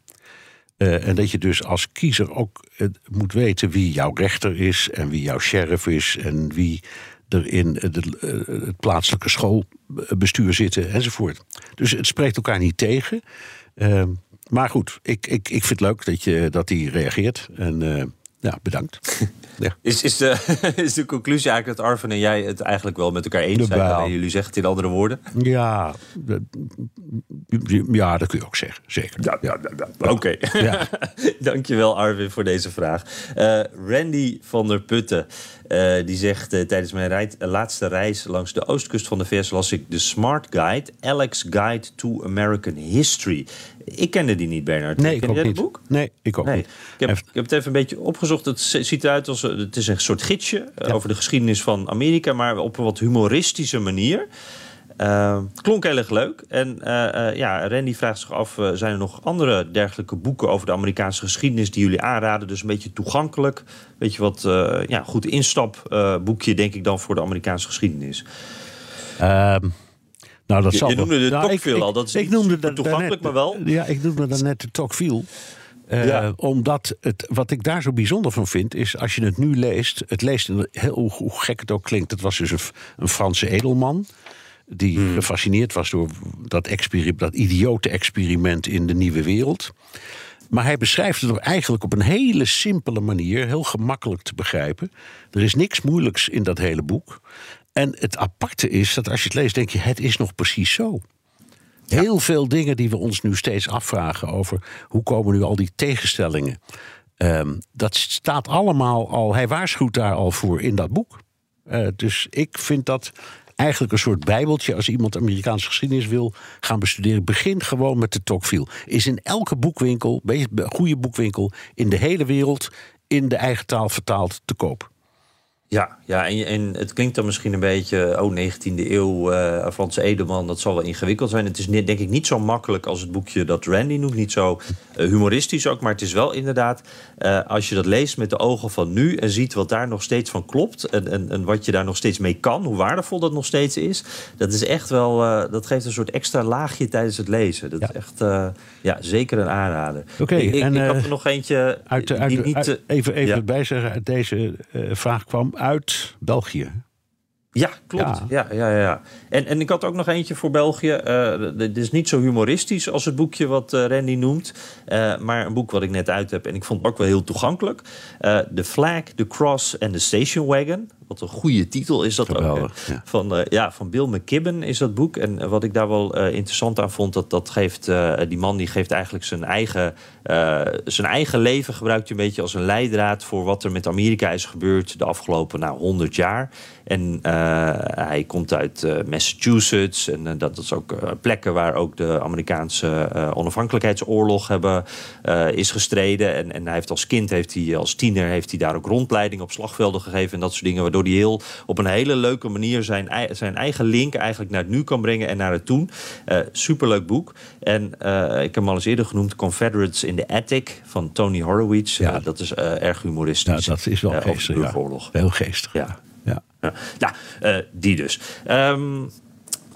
Uh, en dat je dus als kiezer ook uh, moet weten wie jouw rechter is en wie jouw sheriff is en wie er in de, uh, het plaatselijke schoolbestuur zitten enzovoort. Dus het spreekt elkaar niet tegen. Ehm, maar goed, ik, ik, ik vind het leuk dat, je, dat hij reageert. En ja, bedankt. [LAUGHS] Ja. Is, is, de, [LAUGHS] is de conclusie eigenlijk dat Arven en jij het eigenlijk wel met elkaar eens zijn? En jullie zeggen het in andere woorden? Ja, ja, dat kun je ook zeggen. Zeker. Ja, ja, ja, Oké. Ja. [LAUGHS] Dankjewel Arvin voor deze vraag. Uh, Randy van der Putten. Uh, die zegt uh, tijdens mijn laatste reis langs de oostkust van de VS las ik de Smart Guide, Alex Guide to American History. Ik kende die niet, Bernard. Nee, Ken ik ook niet. boek? Nee, ik ook nee. niet. Ik heb, ik heb, het even een beetje opgezocht. Het ziet eruit als het is een soort gidsje ja. over de geschiedenis van Amerika, maar op een wat humoristische manier. Uh, klonk heel erg leuk. En uh, uh, ja, Randy vraagt zich af: zijn er nog andere dergelijke boeken over de Amerikaanse geschiedenis die jullie aanraden? Dus een beetje toegankelijk. Weet je wat, ja, goed instapboekje, denk ik dan, voor de Amerikaanse geschiedenis. Um. Nou, dat je, zal je noemde de nou, Tocqueville al. Dat is ik noemde dat toegankelijk, maar wel. Ja, ik noemde dan net de Tocqueville. Uh, ja. Omdat het, wat ik daar zo bijzonder van vind, is als je het nu leest. Het leest heel hoe gek het ook klinkt. Het was dus een, een Franse edelman. Die hmm. gefascineerd was door dat, dat idiote experiment in de nieuwe wereld. Maar hij beschrijft het eigenlijk op een hele simpele manier, heel gemakkelijk te begrijpen. Er is niks moeilijks in dat hele boek. En het aparte is dat als je het leest, denk je: het is nog precies zo. Ja. Heel veel dingen die we ons nu steeds afvragen over hoe komen nu al die tegenstellingen. Um, dat staat allemaal al, hij waarschuwt daar al voor in dat boek. Uh, dus ik vind dat eigenlijk een soort bijbeltje. Als iemand Amerikaanse geschiedenis wil gaan bestuderen, begin gewoon met de Tocqueville. Is in elke boekwinkel, goede boekwinkel in de hele wereld, in de eigen taal vertaald te koop. Ja, ja en, en het klinkt dan misschien een beetje, oh, 19e eeuw, uh, Franse Edelman, dat zal wel ingewikkeld zijn. Het is denk ik niet zo makkelijk als het boekje dat Randy noemt, niet zo uh, humoristisch ook, maar het is wel inderdaad, uh, als je dat leest met de ogen van nu en ziet wat daar nog steeds van klopt en, en, en wat je daar nog steeds mee kan, hoe waardevol dat nog steeds is, dat is echt wel, dat geeft een soort extra laagje tijdens het lezen. Dat ja. is echt, ja, zeker een aanrader. Oké, okay, ik, ik had er nog eentje. Uit, uit, die niet, uit, even even ja. bijzeggen, uit deze vraag kwam uit België. Ja, klopt. Ja. Ja, ja, ja. En, en ik had ook nog eentje voor België. Uh, dit is niet zo humoristisch als het boekje wat uh, Randy noemt. Uh, maar een boek wat ik net uit heb. En ik vond het ook wel heel toegankelijk. The Flag, The Cross en The Station Wagon. Wat een goede titel is dat Geweldig, ook. Ja. Van, ja, van Bill McKibben is dat boek. En wat ik daar wel interessant aan vond... dat, dat geeft, die man die geeft eigenlijk zijn eigen, zijn eigen leven... gebruikt hij een beetje als een leidraad... voor wat er met Amerika is gebeurd de afgelopen nou, 100 jaar. En hij komt uit Massachusetts. En dat is ook plekken waar ook de Amerikaanse onafhankelijkheidsoorlog hebben, is gestreden. En, en hij heeft als kind, heeft hij, als tiener, heeft hij daar ook rondleiding op slagvelden gegeven en dat soort dingen. Waardoor hij heel, op een hele leuke manier zijn, zijn eigen link eigenlijk naar het nu kan brengen en naar het toen. Eh, superleuk boek. En eh, ik heb hem al eens eerder genoemd, Confederates in the Attic van Tony Horowitz. Ja. Eh, dat is erg humoristisch. Ja, dat is wel geestig. Ja. Heel geestig. Ja. Ja. Ja. Nou, die dus. Ehm,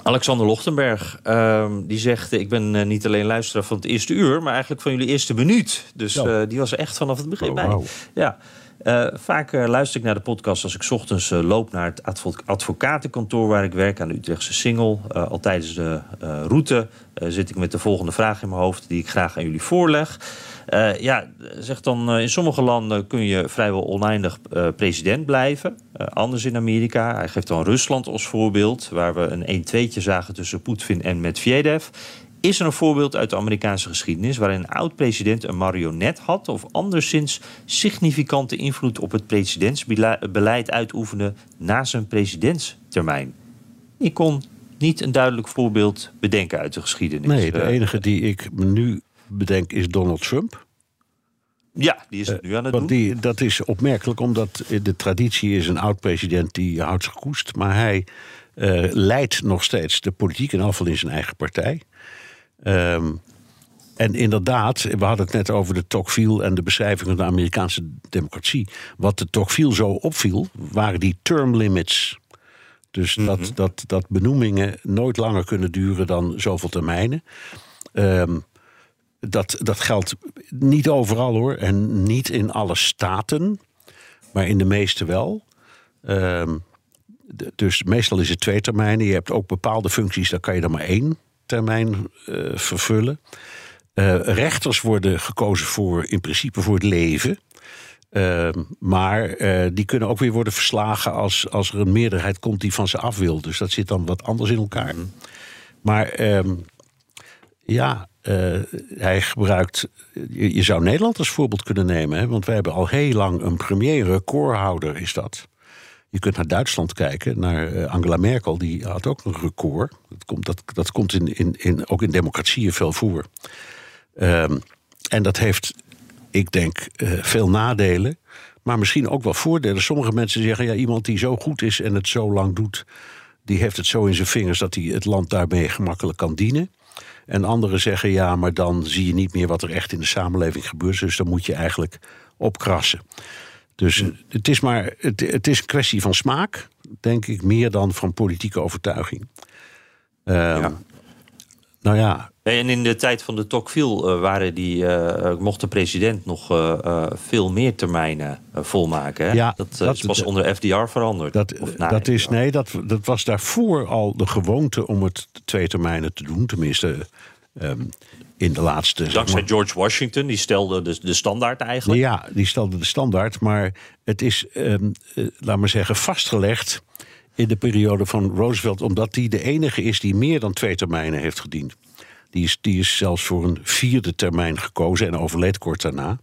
Alexander Lochtenberg, ehm, die zegt... ik ben niet alleen luisteraar van het eerste uur... maar eigenlijk van jullie eerste minuut. Dus die was echt vanaf het begin Oh, bij. Ja. Eh, vaak eh, luister ik naar de podcast als ik ochtends eh, loop naar het advo- advocatenkantoor waar ik werk aan de Utrechtse Singel. Eh, al tijdens de route zit ik met de volgende vraag in mijn hoofd die ik graag aan jullie voorleg. Ja, zegt dan, in sommige landen kun je vrijwel oneindig president blijven. Anders in Amerika. Hij geeft dan Rusland als voorbeeld, waar we een 1-2'tje zagen tussen Poetin en Medvedev. Is er een voorbeeld uit de Amerikaanse geschiedenis waarin een oud-president een marionet had of anderszins significante invloed op het presidentsbeleid uitoefende na zijn presidentstermijn? Ik kon niet een duidelijk voorbeeld bedenken uit de geschiedenis. Nee, de Eh, enige die ik nu bedenk is Donald Trump. ja, die is het nu aan het Want doen. die, dat is opmerkelijk, omdat de traditie is een oud-president die houdt zich koest. Maar hij eh, leidt nog steeds de politiek, in afval in zijn eigen partij. Ehm, en inderdaad, we hadden het net over de Tocqueville en de beschrijving van de Amerikaanse democratie. Wat de Tocqueville zo opviel, waren die term limits. Dus dat, dat, dat benoemingen nooit langer kunnen duren dan zoveel termijnen. Ehm, dat, dat geldt niet overal hoor. En niet in alle staten. Maar in de meeste wel. Ehm, dus meestal is het twee termijnen. Je hebt ook bepaalde functies, daar kan je dan maar één termijn eh, vervullen. Eh, rechters worden gekozen voor in principe voor het leven. Ehm, maar eh, die kunnen ook weer worden verslagen als, als er een meerderheid komt die van ze af wil. Dus dat zit dan wat anders in elkaar. Maar ehm, ja, hij gebruikt. Je, je zou Nederland als voorbeeld kunnen nemen. Hè? Want wij hebben al heel lang een premier, recordhouder is dat. Je kunt naar Duitsland kijken, naar eh, Angela Merkel, die had ook een record. Dat komt, dat, dat komt in, in, in, ook in democratieën veel voor. Ehm, en dat heeft, ik denk, eh, veel nadelen. Maar misschien ook wel voordelen. Sommige mensen zeggen, ja, iemand die zo goed is en het zo lang doet, die heeft het zo in zijn vingers dat hij het land daarmee gemakkelijk kan dienen. En anderen zeggen, ja, maar dan zie je niet meer wat er echt in de samenleving gebeurt. Dus dan moet je eigenlijk opkrassen. Dus het is maar het, het is een kwestie van smaak, denk ik, meer dan van politieke overtuiging. Ehm, Ja. Nou ja, En in de tijd van de Tocqueville eh, waren die, eh, mocht de president nog eh, eh, veel meer termijnen eh, volmaken. Hè? Ja, dat, eh, dat- is pas onder FDR veranderd. Dat, Of dat is, nee, dat, dat was daarvoor al de gewoonte om het twee termijnen te doen. Tenminste, ehm, in de laatste. zeg Dankzij maar- George Washington, die stelde de, de standaard eigenlijk. Ja, die stelde de standaard. Maar het is, ehm, eh, laat maar zeggen, vastgelegd in de periode van Roosevelt. Omdat die de enige is die meer dan twee termijnen heeft gediend. Die is, die is zelfs voor een vierde termijn gekozen en overleed kort daarna.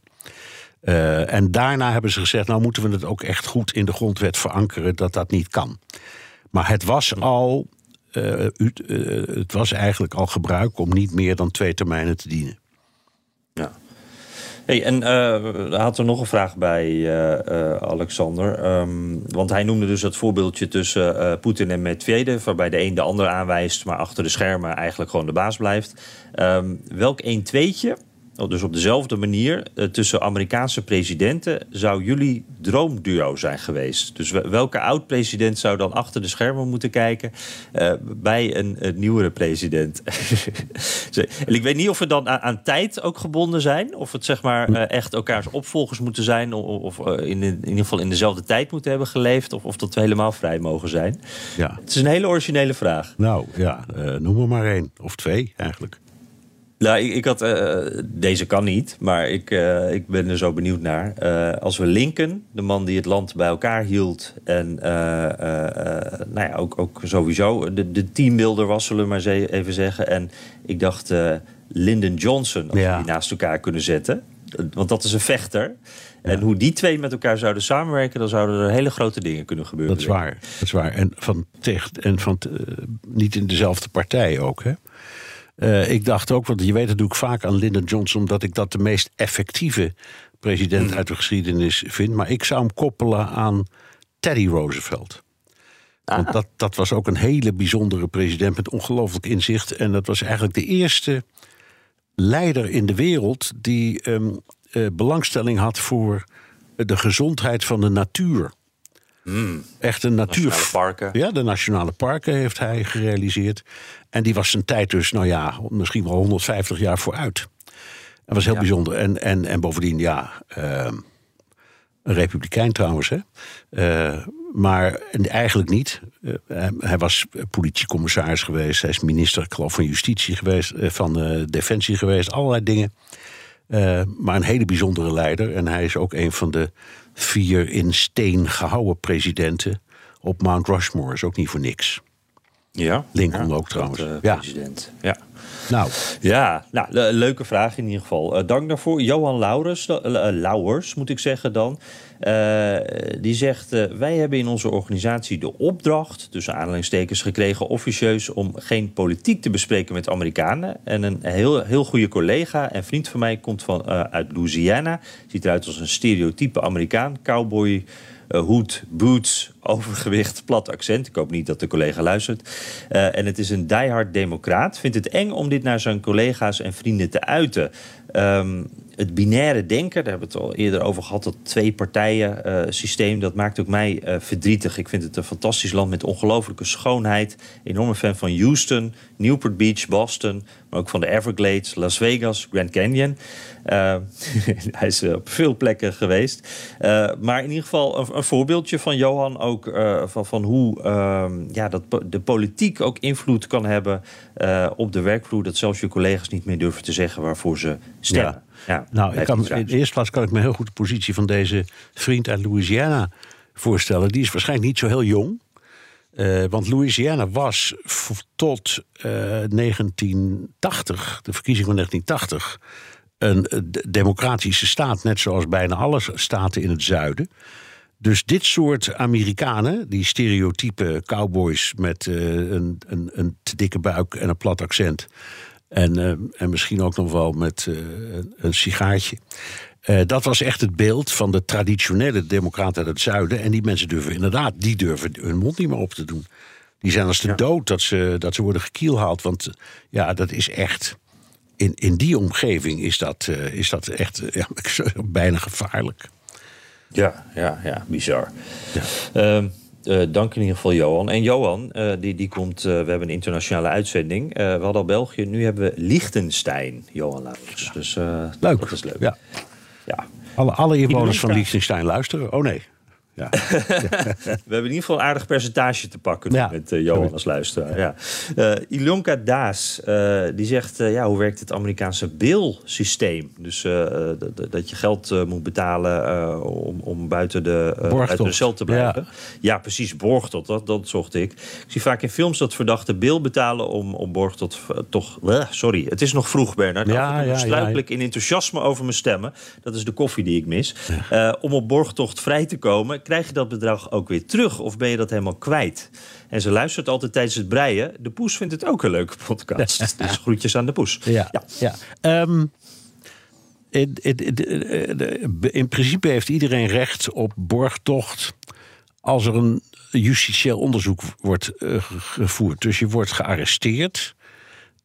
Eh, en daarna hebben ze gezegd, nou moeten we het ook echt goed in de grondwet verankeren dat dat niet kan. Maar het was al, eh, eh, het was eigenlijk al gebruik om niet meer dan twee termijnen te dienen. Ja. Hey, en hij had er nog een vraag bij, Alexander. Ehm, want hij noemde dus dat voorbeeldje tussen Poetin en Medvedev... waarbij de een de ander aanwijst, maar achter de schermen eigenlijk gewoon de baas blijft. Ehm, welk 1-2'tje, oh, dus op dezelfde manier... eh, tussen Amerikaanse presidenten zou jullie droomduo zijn geweest? Dus wel- welke oud-president zou dan achter de schermen moeten kijken... eh, bij een, een nieuwere president? [LAUGHS] en ik weet niet of we dan aan, aan tijd ook gebonden zijn... of het zeg maar eh, echt elkaars opvolgers moeten zijn... of, of in, de- in ieder geval in dezelfde tijd moeten hebben geleefd... of, of dat we helemaal vrij mogen zijn. Ja. Het is een hele originele vraag. Nou ja, noem er maar één. Of twee eigenlijk. Nou, ik, ik had, eh, deze kan niet, maar ik, eh, ik ben er zo benieuwd naar. Eh, als we Lincoln, de man die het land bij elkaar hield... en nou ja, ook, ook sowieso de, de teambuilder was, zullen we maar even zeggen. En ik dacht Lyndon Johnson, als Ja. we die naast elkaar kunnen zetten. Want dat is een vechter. En hoe die twee met elkaar zouden samenwerken... dan zouden er hele grote dingen kunnen gebeuren. Dat is waar. Dat is waar. En van, tegen, en van niet in dezelfde partij ook. Hè? Eh, ik dacht ook, want je weet dat doe ik vaak aan Lyndon Johnson... omdat ik dat de meest effectieve president uit de geschiedenis vind. Maar ik zou hem koppelen aan Teddy Roosevelt. Want dat, dat was ook een hele bijzondere president met ongelooflijk inzicht. En dat was eigenlijk de eerste leider in de wereld die ehm, eh, belangstelling had voor de gezondheid van de natuur. Echt een natuur. Nationale parken. Ja, de nationale parken heeft hij gerealiseerd. En die was zijn tijd dus, nou ja, misschien wel 150 jaar vooruit. Dat was heel Ja. bijzonder. En, en, en bovendien, ja, ehm, een republikein trouwens, hè. Eh, maar en eigenlijk niet. Eh, hij, hij was politiecommissaris geweest. Hij is minister, ik geloof, van Justitie geweest. eh, van Defensie geweest. Allerlei dingen. Maar een hele bijzondere leider. En hij is ook een van de vier in steen gehouden presidenten op Mount Rushmore. Is ook niet voor niks. Ja. Lincoln Ja, ook trouwens. dat, eh, Ja. President. Ja. Nou, Ja, nou, le- leuke vraag in ieder geval. Eh, dank daarvoor. Johan Laurens, eh, Lauwers moet ik zeggen dan. Eh, die zegt, eh, wij hebben in onze organisatie de opdracht... tussen aanhalingstekens gekregen officieus... om geen politiek te bespreken met Amerikanen. En een heel, heel goede collega en vriend van mij komt van, eh, uit Louisiana. Ziet eruit als een stereotype Amerikaan. Cowboy, hoed, boots, [LAUGHS] overgewicht, plat accent. Ik hoop niet dat de collega luistert. En het is een diehard democraat. Vindt het eng om dit naar zijn collega's en vrienden te uiten. Ehm, het binaire denken, daar hebben we het al eerder over gehad... dat twee partijen eh, systeem, dat maakt ook mij eh, verdrietig. Ik vind het een fantastisch land met ongelofelijke schoonheid. Enorme fan van Houston, Newport Beach, Boston... maar ook van de Everglades, Las Vegas, Grand Canyon. Eh, [LAUGHS] hij is op veel plekken geweest. Maar in ieder geval een, voorbeeldje van Johan ook... van, van hoe ehm, ja, dat de politiek ook invloed kan hebben op de werkvloer... dat zelfs je collega's niet meer durven te zeggen waarvoor ze stemmen. Nou, ik kan, in de eerste plaats kan ik me heel goed de positie van deze vriend uit Louisiana voorstellen. Die is waarschijnlijk niet zo heel jong. Eh, want Louisiana was tot eh, 1980, de verkiezing van 1980, een eh, de- democratische staat, net zoals bijna alle staten in het zuiden. Dus dit soort Amerikanen, die stereotype cowboys met eh, een, een, een te dikke buik en een plat accent. En, eh, en misschien ook nog wel met eh, een- sigaartje. Eh, dat was echt het beeld van de traditionele democraten uit het zuiden. En die mensen durven inderdaad, die durven hun mond niet meer op te doen. Die zijn als de dood dat ze, dat ze worden gekielhaald. Want ja, dat is echt. In, in die omgeving is dat, is dat echt ja, [LAUGHS] bijna gevaarlijk. Ja, ja, ja, bizar. Ehm, eh, dank in ieder geval, Johan. En Johan, eh, die, die komt, eh, we hebben een internationale uitzending. Eh, we hadden al België, nu hebben we Liechtenstein, Johan Laurens. Dus eh, Leuk. dat is leuk. Ja. Ja. Alle, alle inwoners van. Liechtenstein luisteren. Oh nee. Ja. [LAUGHS] We hebben in ieder geval een aardig percentage te pakken Ja. met eh, Johan als luisteraar. Ja. Eh, Ilonka Daas, eh, die zegt, ja, hoe werkt het Amerikaanse bail-systeem? Dus dat- je geld moet betalen om, om buiten, de, buiten de cel te blijven. Ja, precies, borgtot, dat, dat zocht ik. Ik zie vaak in films dat verdachten bail betalen om, om borgtot... toch, sorry, het is nog vroeg, Bernard. Ja, struikel ik in enthousiasme over mijn stemmen. Dat is de koffie die ik mis. Om op borgtocht vrij te komen, krijg je dat bedrag ook weer terug? Of ben je dat helemaal kwijt? En ze luistert altijd tijdens het breien. De Poes vindt het ook een leuke podcast. [LAUGHS] dus groetjes aan de Poes. Ja, ja. Ehm, in, in, in- in- in principe heeft iedereen recht op borgtocht als er een justitieel onderzoek wordt eh, ge- gevoerd. Dus je wordt gearresteerd,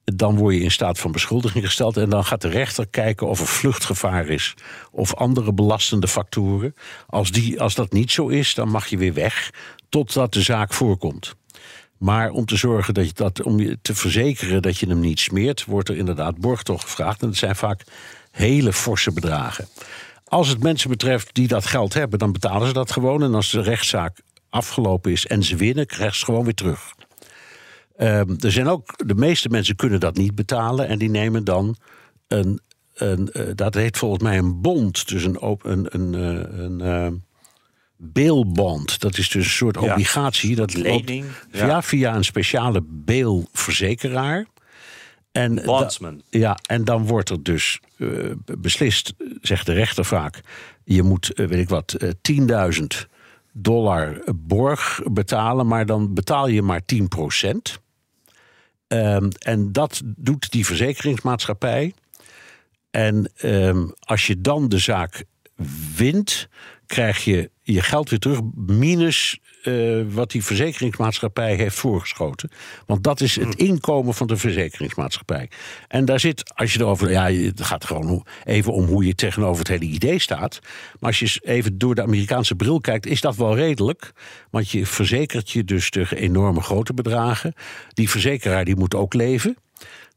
dan word je in staat van beschuldiging gesteld en dan gaat de rechter kijken of er vluchtgevaar is of andere belastende factoren. Als, die, als dat niet zo is, dan mag je weer weg totdat de zaak voorkomt. Maar om te zorgen dat je dat, om je te verzekeren dat je hem niet smeert, wordt er inderdaad borgtocht gevraagd. En dat zijn vaak hele forse bedragen. Als het mensen betreft die dat geld hebben, dan betalen ze dat gewoon. En als de rechtszaak afgelopen is en ze winnen, krijgen ze gewoon weer terug. Ehm, er zijn ook, de meeste mensen kunnen dat niet betalen en die nemen dan een, een eh, dat heet volgens mij een bond, dus een, een, een, eh, een eh, bailbond. Dat is dus een soort Ja. obligatie. Dat Lening, loopt ja. via, via een speciale bailverzekeraar. En da- Bondsman. ja, en dan wordt er dus eh, beslist, zegt de rechter vaak... je moet, weet ik wat, eh, 10.000 dollar borg betalen... maar dan betaal je maar 10 procent. Ehm, en dat doet die verzekeringsmaatschappij. En ehm, als je dan de zaak wint, krijg je je geld weer terug, minus eh, wat die verzekeringsmaatschappij heeft voorgeschoten. Want dat is het inkomen van de verzekeringsmaatschappij. En daar zit, als je erover. Ja, het gaat gewoon even om hoe je tegenover het hele idee staat. Maar als je even door de Amerikaanse bril kijkt, is dat wel redelijk. Want je verzekert je dus tegen enorme grote bedragen. Die verzekeraar die moet ook leven.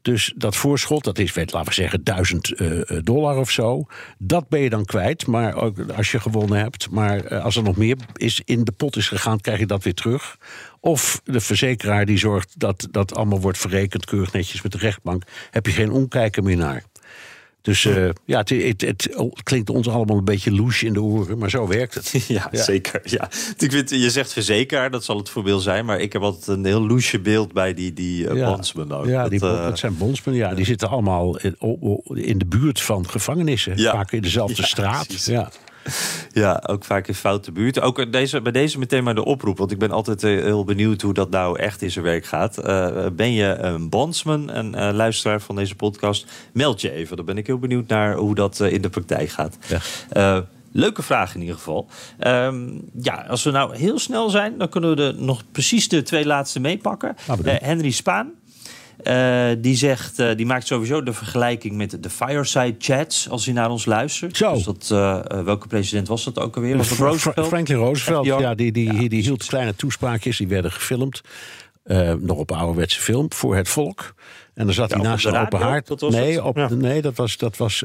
Dus dat voorschot, dat is, weet, laten we zeggen, 1000 uh, dollar of zo. Dat ben je dan kwijt, maar ook als je gewonnen hebt. Maar uh, als er nog meer is, in de pot is gegaan, krijg je dat weer terug. Of de verzekeraar die zorgt dat dat allemaal wordt verrekend, keurig netjes met de rechtbank. Heb je geen omkijken meer naar. Dus uh, ja, het, het, het, klinkt ons allemaal een beetje louche in de oren, maar zo werkt het. [LAUGHS] Ja, ja. zeker. Ja. Ik vind, je zegt verzekeraar, dat zal het voorbeeld zijn, maar ik heb altijd een heel louche beeld bij die, die uh, ja. bondsmen. Ook. Ja, dat, die, uh, dat zijn bondsmen, ja, die zitten allemaal in, in, de buurt van gevangenissen, vaak in dezelfde [LAUGHS] straat. Ja. [LAUGHS] Ja, ook vaak in foute buurt. Ook deze, bij deze meteen maar de oproep. Want ik ben altijd heel benieuwd hoe dat nou echt in zijn werk gaat. Uh, ben je een bondsman, een uh, luisteraar van deze podcast? Meld je even. Dan ben ik heel benieuwd naar hoe dat uh, in de praktijk gaat. Ja. Leuke vraag in ieder geval. Um, ja, als we nou heel snel zijn, dan kunnen we de, nog precies de twee laatste meepakken. Henry Spaan, uh, die, zegt, uh, die maakt sowieso de vergelijking met de fireside chats als hij naar ons luistert. Zo. Dus dat, uh, welke president was dat ook alweer? Was dat Roosevelt? Franklin Roosevelt, ja, die, die, ja, die hield kleine toespraakjes, die werden gefilmd. nog op ouderwetse film voor het volk. En dan zat ja, hij naast een open haard. Nee, het? op, ja. nee, dat was, dat was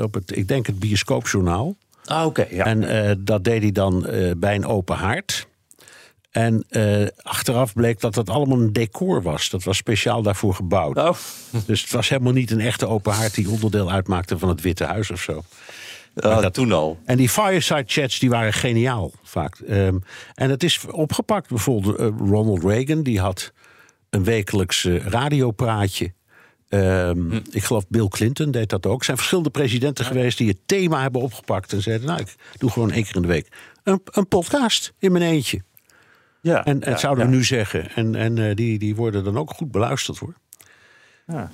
op het, ik denk het bioscoopjournaal. Ah, oké. Okay. En dat deed hij dan bij een open haard. En uh, achteraf bleek dat dat allemaal een decor was. Dat was speciaal daarvoor gebouwd. Oh. [LAUGHS] Dus het was helemaal niet een echte open haard die onderdeel uitmaakte van het Witte Huis of zo. Uh, dat, toen al. En die fireside chats die waren geniaal vaak. Um, en het is opgepakt. Bijvoorbeeld uh, Ronald Reagan die had een wekelijks radiopraatje. Um, hm. Ik geloof Bill Clinton deed dat ook. Er zijn verschillende presidenten ja. geweest die het thema hebben opgepakt. En zeiden, nou, ik doe gewoon één keer in de week een, een podcast in mijn eentje. Ja, en het ja, zouden we nu zeggen. En, en uh, die, die worden dan ook goed beluisterd hoor. Ja.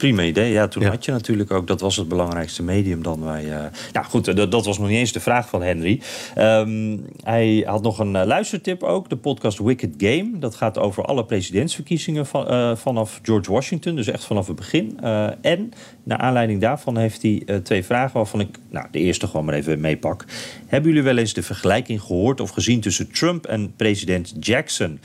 Prima idee. Ja, toen Ja. had je natuurlijk ook, dat was het belangrijkste medium dan wij. eh Nou goed, dat, dat was nog niet eens de vraag van Henry. Ehm, hij had nog een eh, luistertip ook, de podcast Wicked Game. Dat gaat over alle presidentsverkiezingen van, eh, vanaf George Washington, dus echt vanaf het begin. Eh, en naar aanleiding daarvan heeft hij eh, twee vragen waarvan ik nou, de eerste gewoon maar even meepak. Hebben jullie wel eens de vergelijking gehoord of gezien tussen Trump en president Jackson?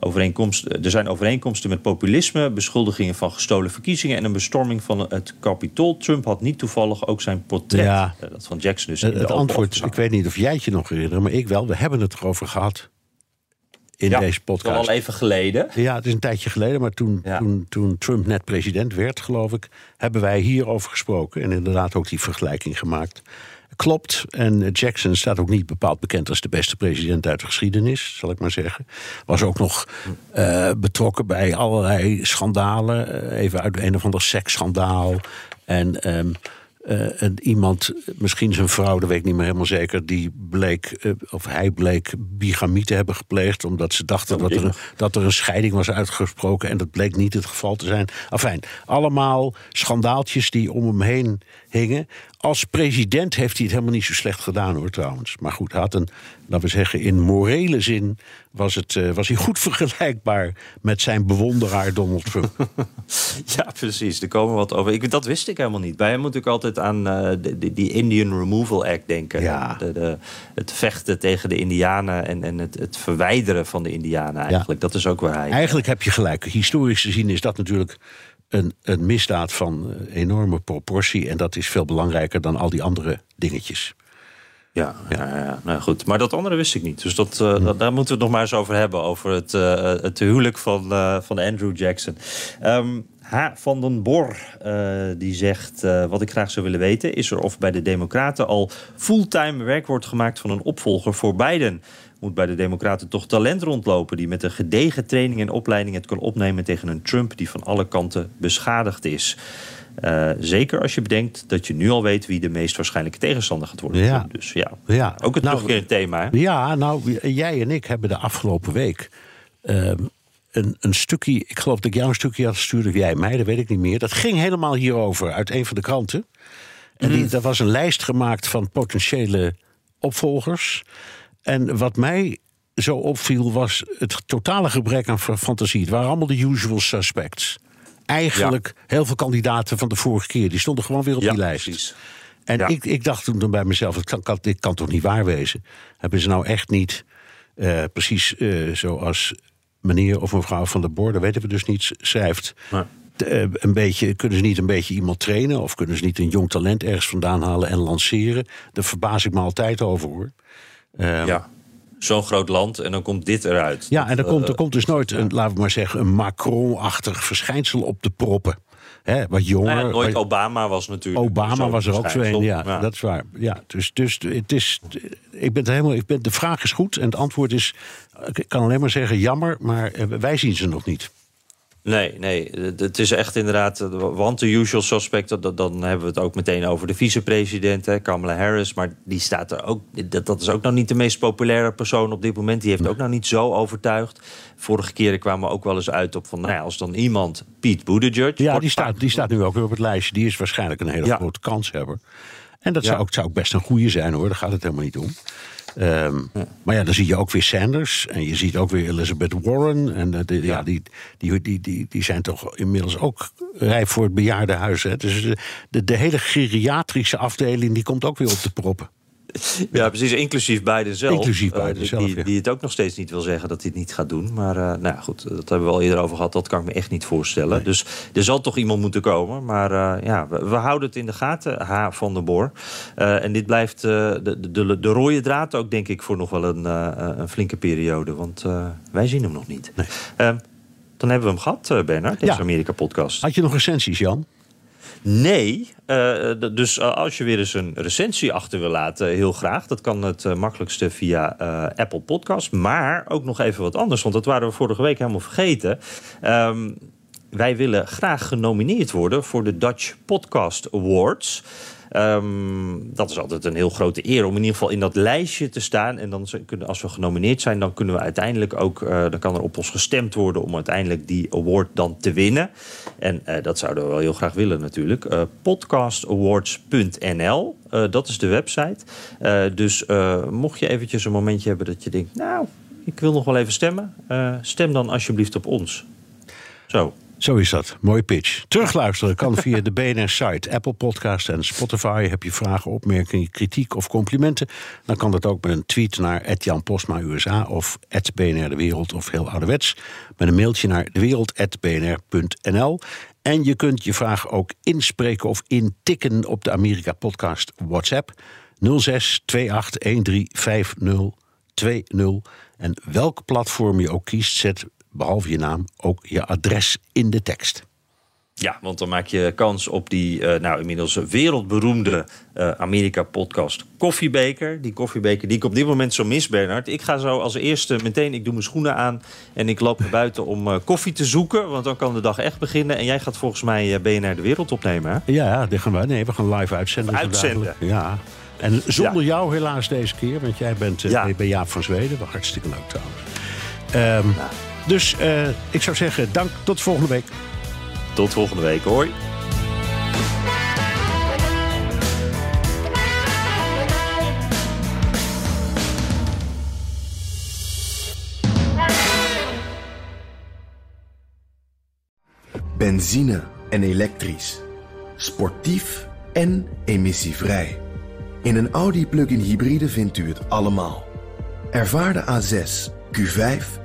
Overeenkomst, er zijn overeenkomsten met populisme, beschuldigingen van gestolen verkiezingen en een bestorming van het Capitool. Trump had niet toevallig ook zijn portret, Ja. eh, dat van Jackson dus. Het, het antwoord, ik weet niet of jij het je nog herinnert, maar ik wel. We hebben het erover gehad in Ja, deze podcast. al even geleden. Ja, het is een tijdje geleden, maar toen, Ja. toen, toen Trump net president werd, geloof ik, hebben wij hierover gesproken en inderdaad ook die vergelijking gemaakt. Klopt, en Jackson staat ook niet bepaald bekend als de beste president uit de geschiedenis, zal ik maar zeggen. Was ook nog eh, betrokken bij allerlei schandalen, eh, even uit een of ander seksschandaal. En ehm, eh, en iemand, misschien zijn vrouw, dat weet ik niet meer helemaal zeker, die bleek, eh, of hij bleek bigamie te hebben gepleegd, omdat ze dachten Oh, dat, er dat er een scheiding was uitgesproken en dat bleek niet het geval te zijn. Afijn, allemaal schandaaltjes die om hem heen hingen. Als president heeft hij het helemaal niet zo slecht gedaan hoor trouwens. Maar goed, hij had een, laten we zeggen, in morele zin was, het, eh, was hij goed [LAUGHS] vergelijkbaar met zijn bewonderaar Donald Trump. [LAUGHS] Ja, precies. Er komen wat over. Ik, dat wist ik helemaal niet. Bij hem moet ik altijd aan eh, de- die Indian Removal Act denken. Ja. De, de, het vechten tegen de Indianen en, en het, het verwijderen van de Indianen eigenlijk. Dat is ook waar hij... Eigenlijk heb je gelijk. Historisch gezien is dat natuurlijk een, een misdaad van eh, enorme proportie. En dat is veel belangrijker dan al die andere dingetjes. Ja, ja. ja, nou goed. Maar dat andere wist ik niet. Dus dat, eh, dat- daar moeten we het nog maar eens over hebben. Over het, eh, het huwelijk van, van Andrew Jackson. Ehm, H. van den Bor die zegt... wat ik graag zou willen weten... is er of bij de Democraten al fulltime werk wordt gemaakt... van een opvolger voor Biden. Moet bij de Democraten toch talent rondlopen... die met een gedegen training en opleiding het kan opnemen... tegen een Trump die van alle kanten beschadigd is. Eh, zeker als je bedenkt dat je nu al weet... wie de meest waarschijnlijke tegenstander gaat worden. Ja. Dus ja, Ja. ook het Nou, terugkerend thema. Hè? Ja, nou, jij en ik hebben de afgelopen week ehm, een, een stukje. Ik geloof dat ik jou een stukje had gestuurd, of jij mij, dat weet ik niet meer. Dat ging helemaal hierover uit een van de kranten. En die, dat was een lijst gemaakt van potentiële opvolgers. En wat mij zo opviel was het totale gebrek aan fa- fantasie. Het waren allemaal de usual suspects. Eigenlijk heel veel kandidaten van de vorige keer. Die stonden gewoon weer op Ja, die lijst. precies. En Ja. ik, ik dacht toen dan bij mezelf, het kan, kan, dit kan toch niet waar wezen? Hebben ze nou echt niet eh, precies eh, zoals meneer of mevrouw van der Boer, dat weten we dus niet, schrijft. Maar- eh, een beetje, kunnen ze niet een beetje iemand trainen? Of kunnen ze niet een jong talent ergens vandaan halen en lanceren? Daar verbaas ik me altijd over hoor. Ehm, Ja. Zo'n groot land en dan komt dit eruit. ja, en er komt, eh, er komt dus nooit, een, laten we maar zeggen, een Macron-achtig verschijnsel op de proppen. Hè, wat jonger. nou ja, nooit wat- Obama was natuurlijk. Obama was er ook zo een, ja, dat is waar. Ja, dus, dus het is, ik ben helemaal, ik ben, de vraag is goed en het antwoord is, ik kan alleen maar zeggen jammer, maar eh, wij zien ze nog niet. Nee, nee. Het- is echt inderdaad. eh, Want de usual suspect, dat- dan hebben we het ook meteen over de vicepresident, hè, Kamala Harris. Maar die staat er ook. Dat, dat is ook nog niet de meest populaire persoon op dit moment. Die heeft ook nog niet zo overtuigd. Vorige keren kwamen we ook wel eens uit op van. Nou ja, als dan iemand. Pete Buttigieg. Ja, die staat, die staat nu ook weer op het lijstje. Die is waarschijnlijk een hele Ja. grote kanshebber. En dat Ja. zou, ook, zou ook best een goede zijn hoor, daar gaat het helemaal niet om. Ehm, Maar ja, dan zie je ook weer Sanders en je ziet ook weer Elizabeth Warren. En eh, de- ja. die, die, die, die, die zijn toch inmiddels ook rijp voor het bejaardenhuis. Hè? Dus de, de, de hele geriatrische afdeling die komt ook weer op de proppen. [LAUGHS] Ja, precies. Inclusief Biden zelf. Inclusief Eh, Biden zelf, die, ja. die het ook nog steeds niet wil zeggen dat hij het niet gaat doen. Maar eh, nou ja, goed, dat hebben we al eerder over gehad. Dat kan ik me echt niet voorstellen. Dus er zal toch iemand moeten komen. Maar eh, ja, we, we houden het in de gaten, H. van der Boor. Eh, en dit blijft eh, de, de, de rode draad ook, denk ik, voor nog wel een, eh, een flinke periode. Want eh, wij zien hem nog niet. Eh, dan hebben we hem gehad, eh, Bernard, deze Ja. Amerika-podcast. Had je nog recensies, Jan? Nee, eh, dus eh, als je weer eens een recensie achter wil laten, heel graag. Dat kan het eh, makkelijkste via Apple Podcast. Maar ook nog even wat anders, want dat waren we vorige week helemaal vergeten. Ehm, wij willen graag genomineerd worden voor de Dutch Podcast Awards. Ehm, dat is altijd een heel grote eer om in ieder geval in dat lijstje te staan. En dan kunnen, als we genomineerd zijn, dan kunnen we uiteindelijk ook, eh, dan kan er op ons gestemd worden om uiteindelijk die award dan te winnen. En eh, dat zouden we wel heel graag willen natuurlijk. Eh, podcastawards.nl, dat is de website. Dus mocht je eventjes een momentje hebben dat je denkt, nou, ik wil nog wel even stemmen. stem dan alsjeblieft op ons. Zo. Zo is dat. Mooi pitch. Terugluisteren kan via de BNR-site, Apple Podcast en Spotify. Heb je vragen, opmerkingen, kritiek of complimenten? Dan kan dat ook met een tweet naar Jan Postma USA of BNR De Wereld of heel ouderwets. Met een mailtje naar dewereld.bnr.nl. En je kunt je vraag ook inspreken of intikken op de Amerika Podcast WhatsApp 06 28 13 5020. En welk platform je ook kiest, zet behalve je naam ook je adres in de tekst. Ja, want dan maak je kans op die eh, nou inmiddels wereldberoemde eh, Amerika-podcast Koffiebeker. Die koffiebeker die ik op dit moment zo mis, Bernard. Ik ga zo als eerste meteen, ik doe mijn schoenen aan en ik loop naar buiten om eh, koffie te zoeken. Want dan kan de dag echt beginnen. En jij gaat volgens mij eh, BNR De Wereld opnemen, hè? Ja, dit gaan we. Nee, we gaan live uitzenden. Uitzenden. Ja. En zonder Ja. jou helaas deze keer, want jij bent eh, Ja. bij Jaap van Zweden. Wel hartstikke leuk trouwens. Ehm, Dus eh, ik zou zeggen, dank. Tot volgende week. Tot volgende week, hoi. Benzine en elektrisch. Sportief en emissievrij. In een Audi plug-in hybride vindt u het allemaal. Ervaar de A6, Q5,